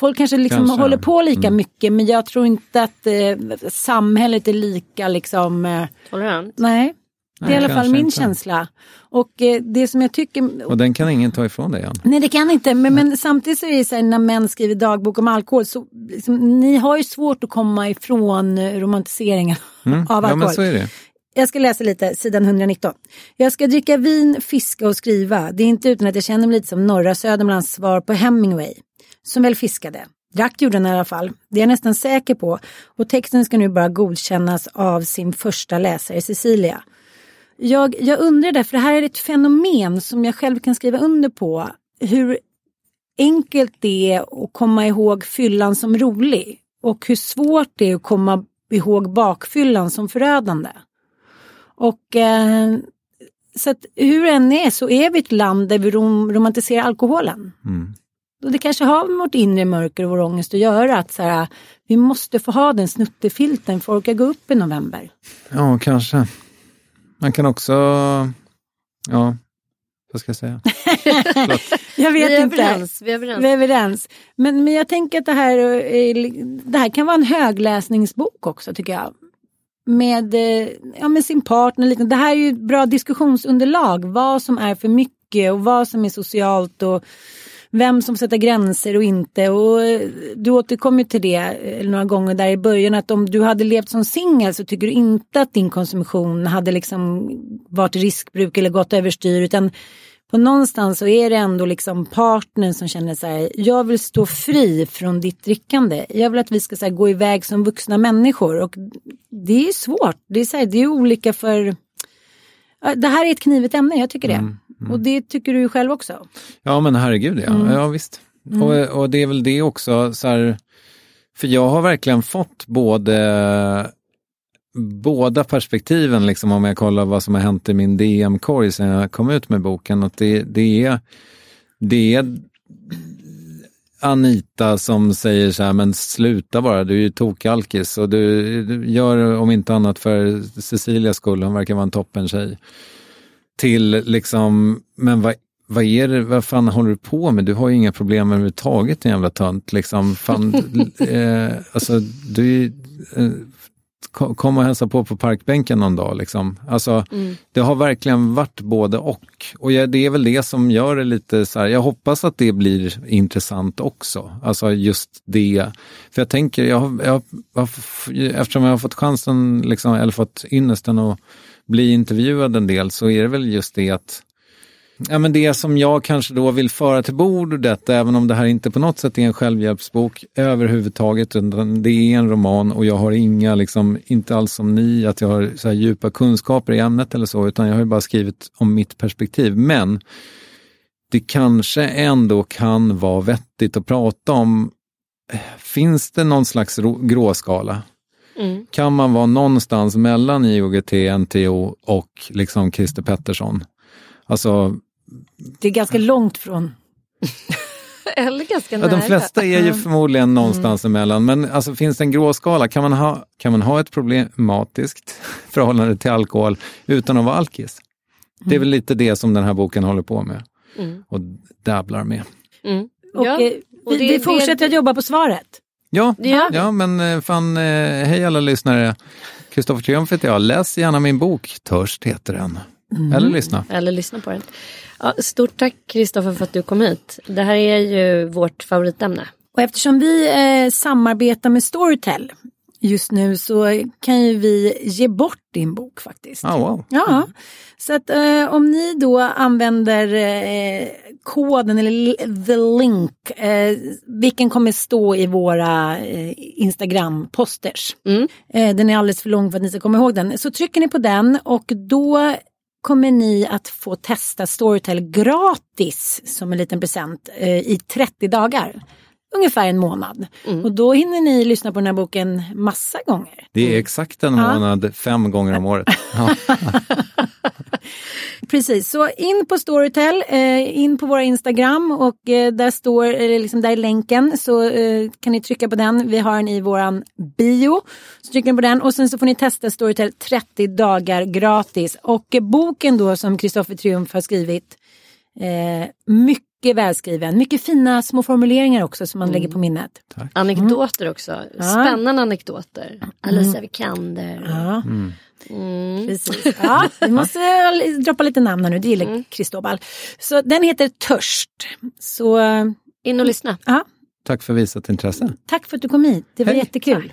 Folk kanske liksom Kanske. håller på lika Mm. mycket men jag tror inte att eh, samhället är lika liksom eh, Tolerant. Nej, det är i alla fall min inte. känsla. Och eh, det som jag tycker Och den kan ingen ta ifrån dig, Ann. Nej det kan inte, men, men samtidigt så är det så här när män skriver dagbok om alkohol så liksom, ni har ju svårt att komma ifrån eh, romantiseringen Mm. av Ja, alkohol. men så är det. Jag ska läsa lite, sidan 119. Jag ska dricka vin, fiska och skriva. Det är inte utan att jag känner mig lite som norra Södermanlands svar på Hemingway. Som väl fiskade. Drack gjorde han i alla fall. Det är jag nästan säker på. Och texten ska nu bara godkännas av sin första läsare Cecilia. Jag, jag undrar därför, det här är ett fenomen som jag själv kan skriva under på. Hur enkelt det är att komma ihåg fyllan som rolig. Och hur svårt det är att komma ihåg bakfyllan som förödande. Och eh, så att hur det än är så är vi ett land där vi rom romantiserar alkoholen. Mm. Och det kanske har med vårt inre mörker och vår ångest att göra. Att så här, vi måste få ha den snuttefilten för att orka gå upp i november. Ja, kanske. Man kan också... Ja, vad ska jag säga? (laughs) Jag vet vi är inte. överens. Vi är överens. Vi är överens. Men, men jag tänker att det här, är, det här kan vara en högläsningsbok också tycker jag. Med, eh, ja, med sin partner. lite. Det här är ju ett bra diskussionsunderlag. Vad som är för mycket och vad som är socialt. och vem som sätter gränser och inte. Och eh, du återkommer till det eh, några gånger där i början att om du hade levt som singel så tycker du inte att din konsumtion hade liksom varit riskbruk eller gått överstyr utan på någonstans så är det ändå liksom partnern som känner så här, jag vill stå fri från ditt drickande. Jag vill att vi ska så här, gå iväg som vuxna människor och det är svårt. Det är, så här, det är olika för det här är ett knivigt ämne, jag tycker det. Mm. Och det tycker du själv också. Ja, men herregud ja. Mm. Ja, visst. Mm. Och, och det är väl det också, så här, för jag har verkligen fått både båda perspektiven, liksom, om jag kollar vad som har hänt i min DM-korg sen jag kom ut med boken. Att det, det, är, det är Anita som säger så här, men sluta bara, du är ju tokalkis och du, du gör om inte annat för Cecilias skull, hon verkar vara en toppen tjej. Till liksom, men vad, vad är det, vad fan håller du på med? Du har ju inga problem överhuvudtaget din jävla tönt. Liksom, fan, (laughs) eh, alltså, du eh, ko- kom och hälsa på på parkbänken någon dag. Liksom. Alltså, Mm. Det har verkligen varit både och. Och jag, det är väl det som gör det lite så här, jag hoppas att det blir intressant också. Alltså just det. För jag tänker, jag, jag, f- eftersom jag har fått chansen, liksom, eller fått ynnesten att bli intervjuad en del, så är det väl just det att Ja, men det som jag kanske då vill föra till bordet, även om det här inte på något sätt är en självhjälpsbok överhuvudtaget, utan det är en roman och jag har inga, liksom, inte alls som ni, att jag har så här djupa kunskaper i ämnet eller så, utan jag har ju bara skrivit om mitt perspektiv. Men det kanske ändå kan vara vettigt att prata om, eh, finns det någon slags gråskala? Mm. Kan man vara någonstans mellan IOGT, NTO och liksom Christer Pettersson? Alltså, Det är ganska långt från... (laughs) Eller ganska Ja, nära. de flesta är ju förmodligen någonstans emellan, men alltså, finns det en gråskala? Kan man, ha, kan man ha ett problematiskt (laughs) förhållande till alkohol utan att vara alkis? Det är väl lite det som den här boken håller på med Mm. och dabblar med. Mm. Och, Ja, eh, och vi, det- vi det- fortsätter att jobba på svaret. Ja, vi. ja men eh, fan, eh, hej alla lyssnare. Kristoffer Triumf heter jag. Läs gärna min bok, Törst heter den. Eller lyssna. Eller lyssna på den. Ja, stort tack Kristoffer för att du kom hit. Det här är ju vårt favoritämne. Och eftersom vi eh, samarbetar med Storytel just nu så kan ju vi ge bort din bok faktiskt. Ah, wow. Ja, så att eh, om ni då använder eh, koden eller the link, eh, vilken kommer stå i våra eh, Instagram-posters. Mm. Eh, den är alldeles för lång för att ni ska komma ihåg den. Så trycker ni på den och då kommer ni att få testa Storytel gratis som en liten present eh, i 30 dagar. Ungefär en månad. Och då hinner ni lyssna på den här boken massa gånger. Det är exakt en Ja. månad, fem gånger om året. (laughs) (laughs) (laughs) Precis, så in på Storytel, eh, in på våra Instagram och eh, där står, liksom där är länken så eh, kan ni trycka på den. Vi har den i våran bio. Så trycker ni på den och sen så får ni testa Storytel 30 dagar gratis. Och eh, boken då som Kristoffer Triumf har skrivit, eh, mycket välskriven, mycket fina små formuleringar också som man lägger på minnet. Anekdoter också. Ja. Spännande anekdoter. Alicia Vikander. Ja. Mm. Precis. (laughs) Ja, vi måste droppa lite namn här nu, det gillar Kristobal. Så den heter Törst. Så In och lyssna. ja, Tack för visat intresse. tack för att du kom hit, det var Hej. jättekul.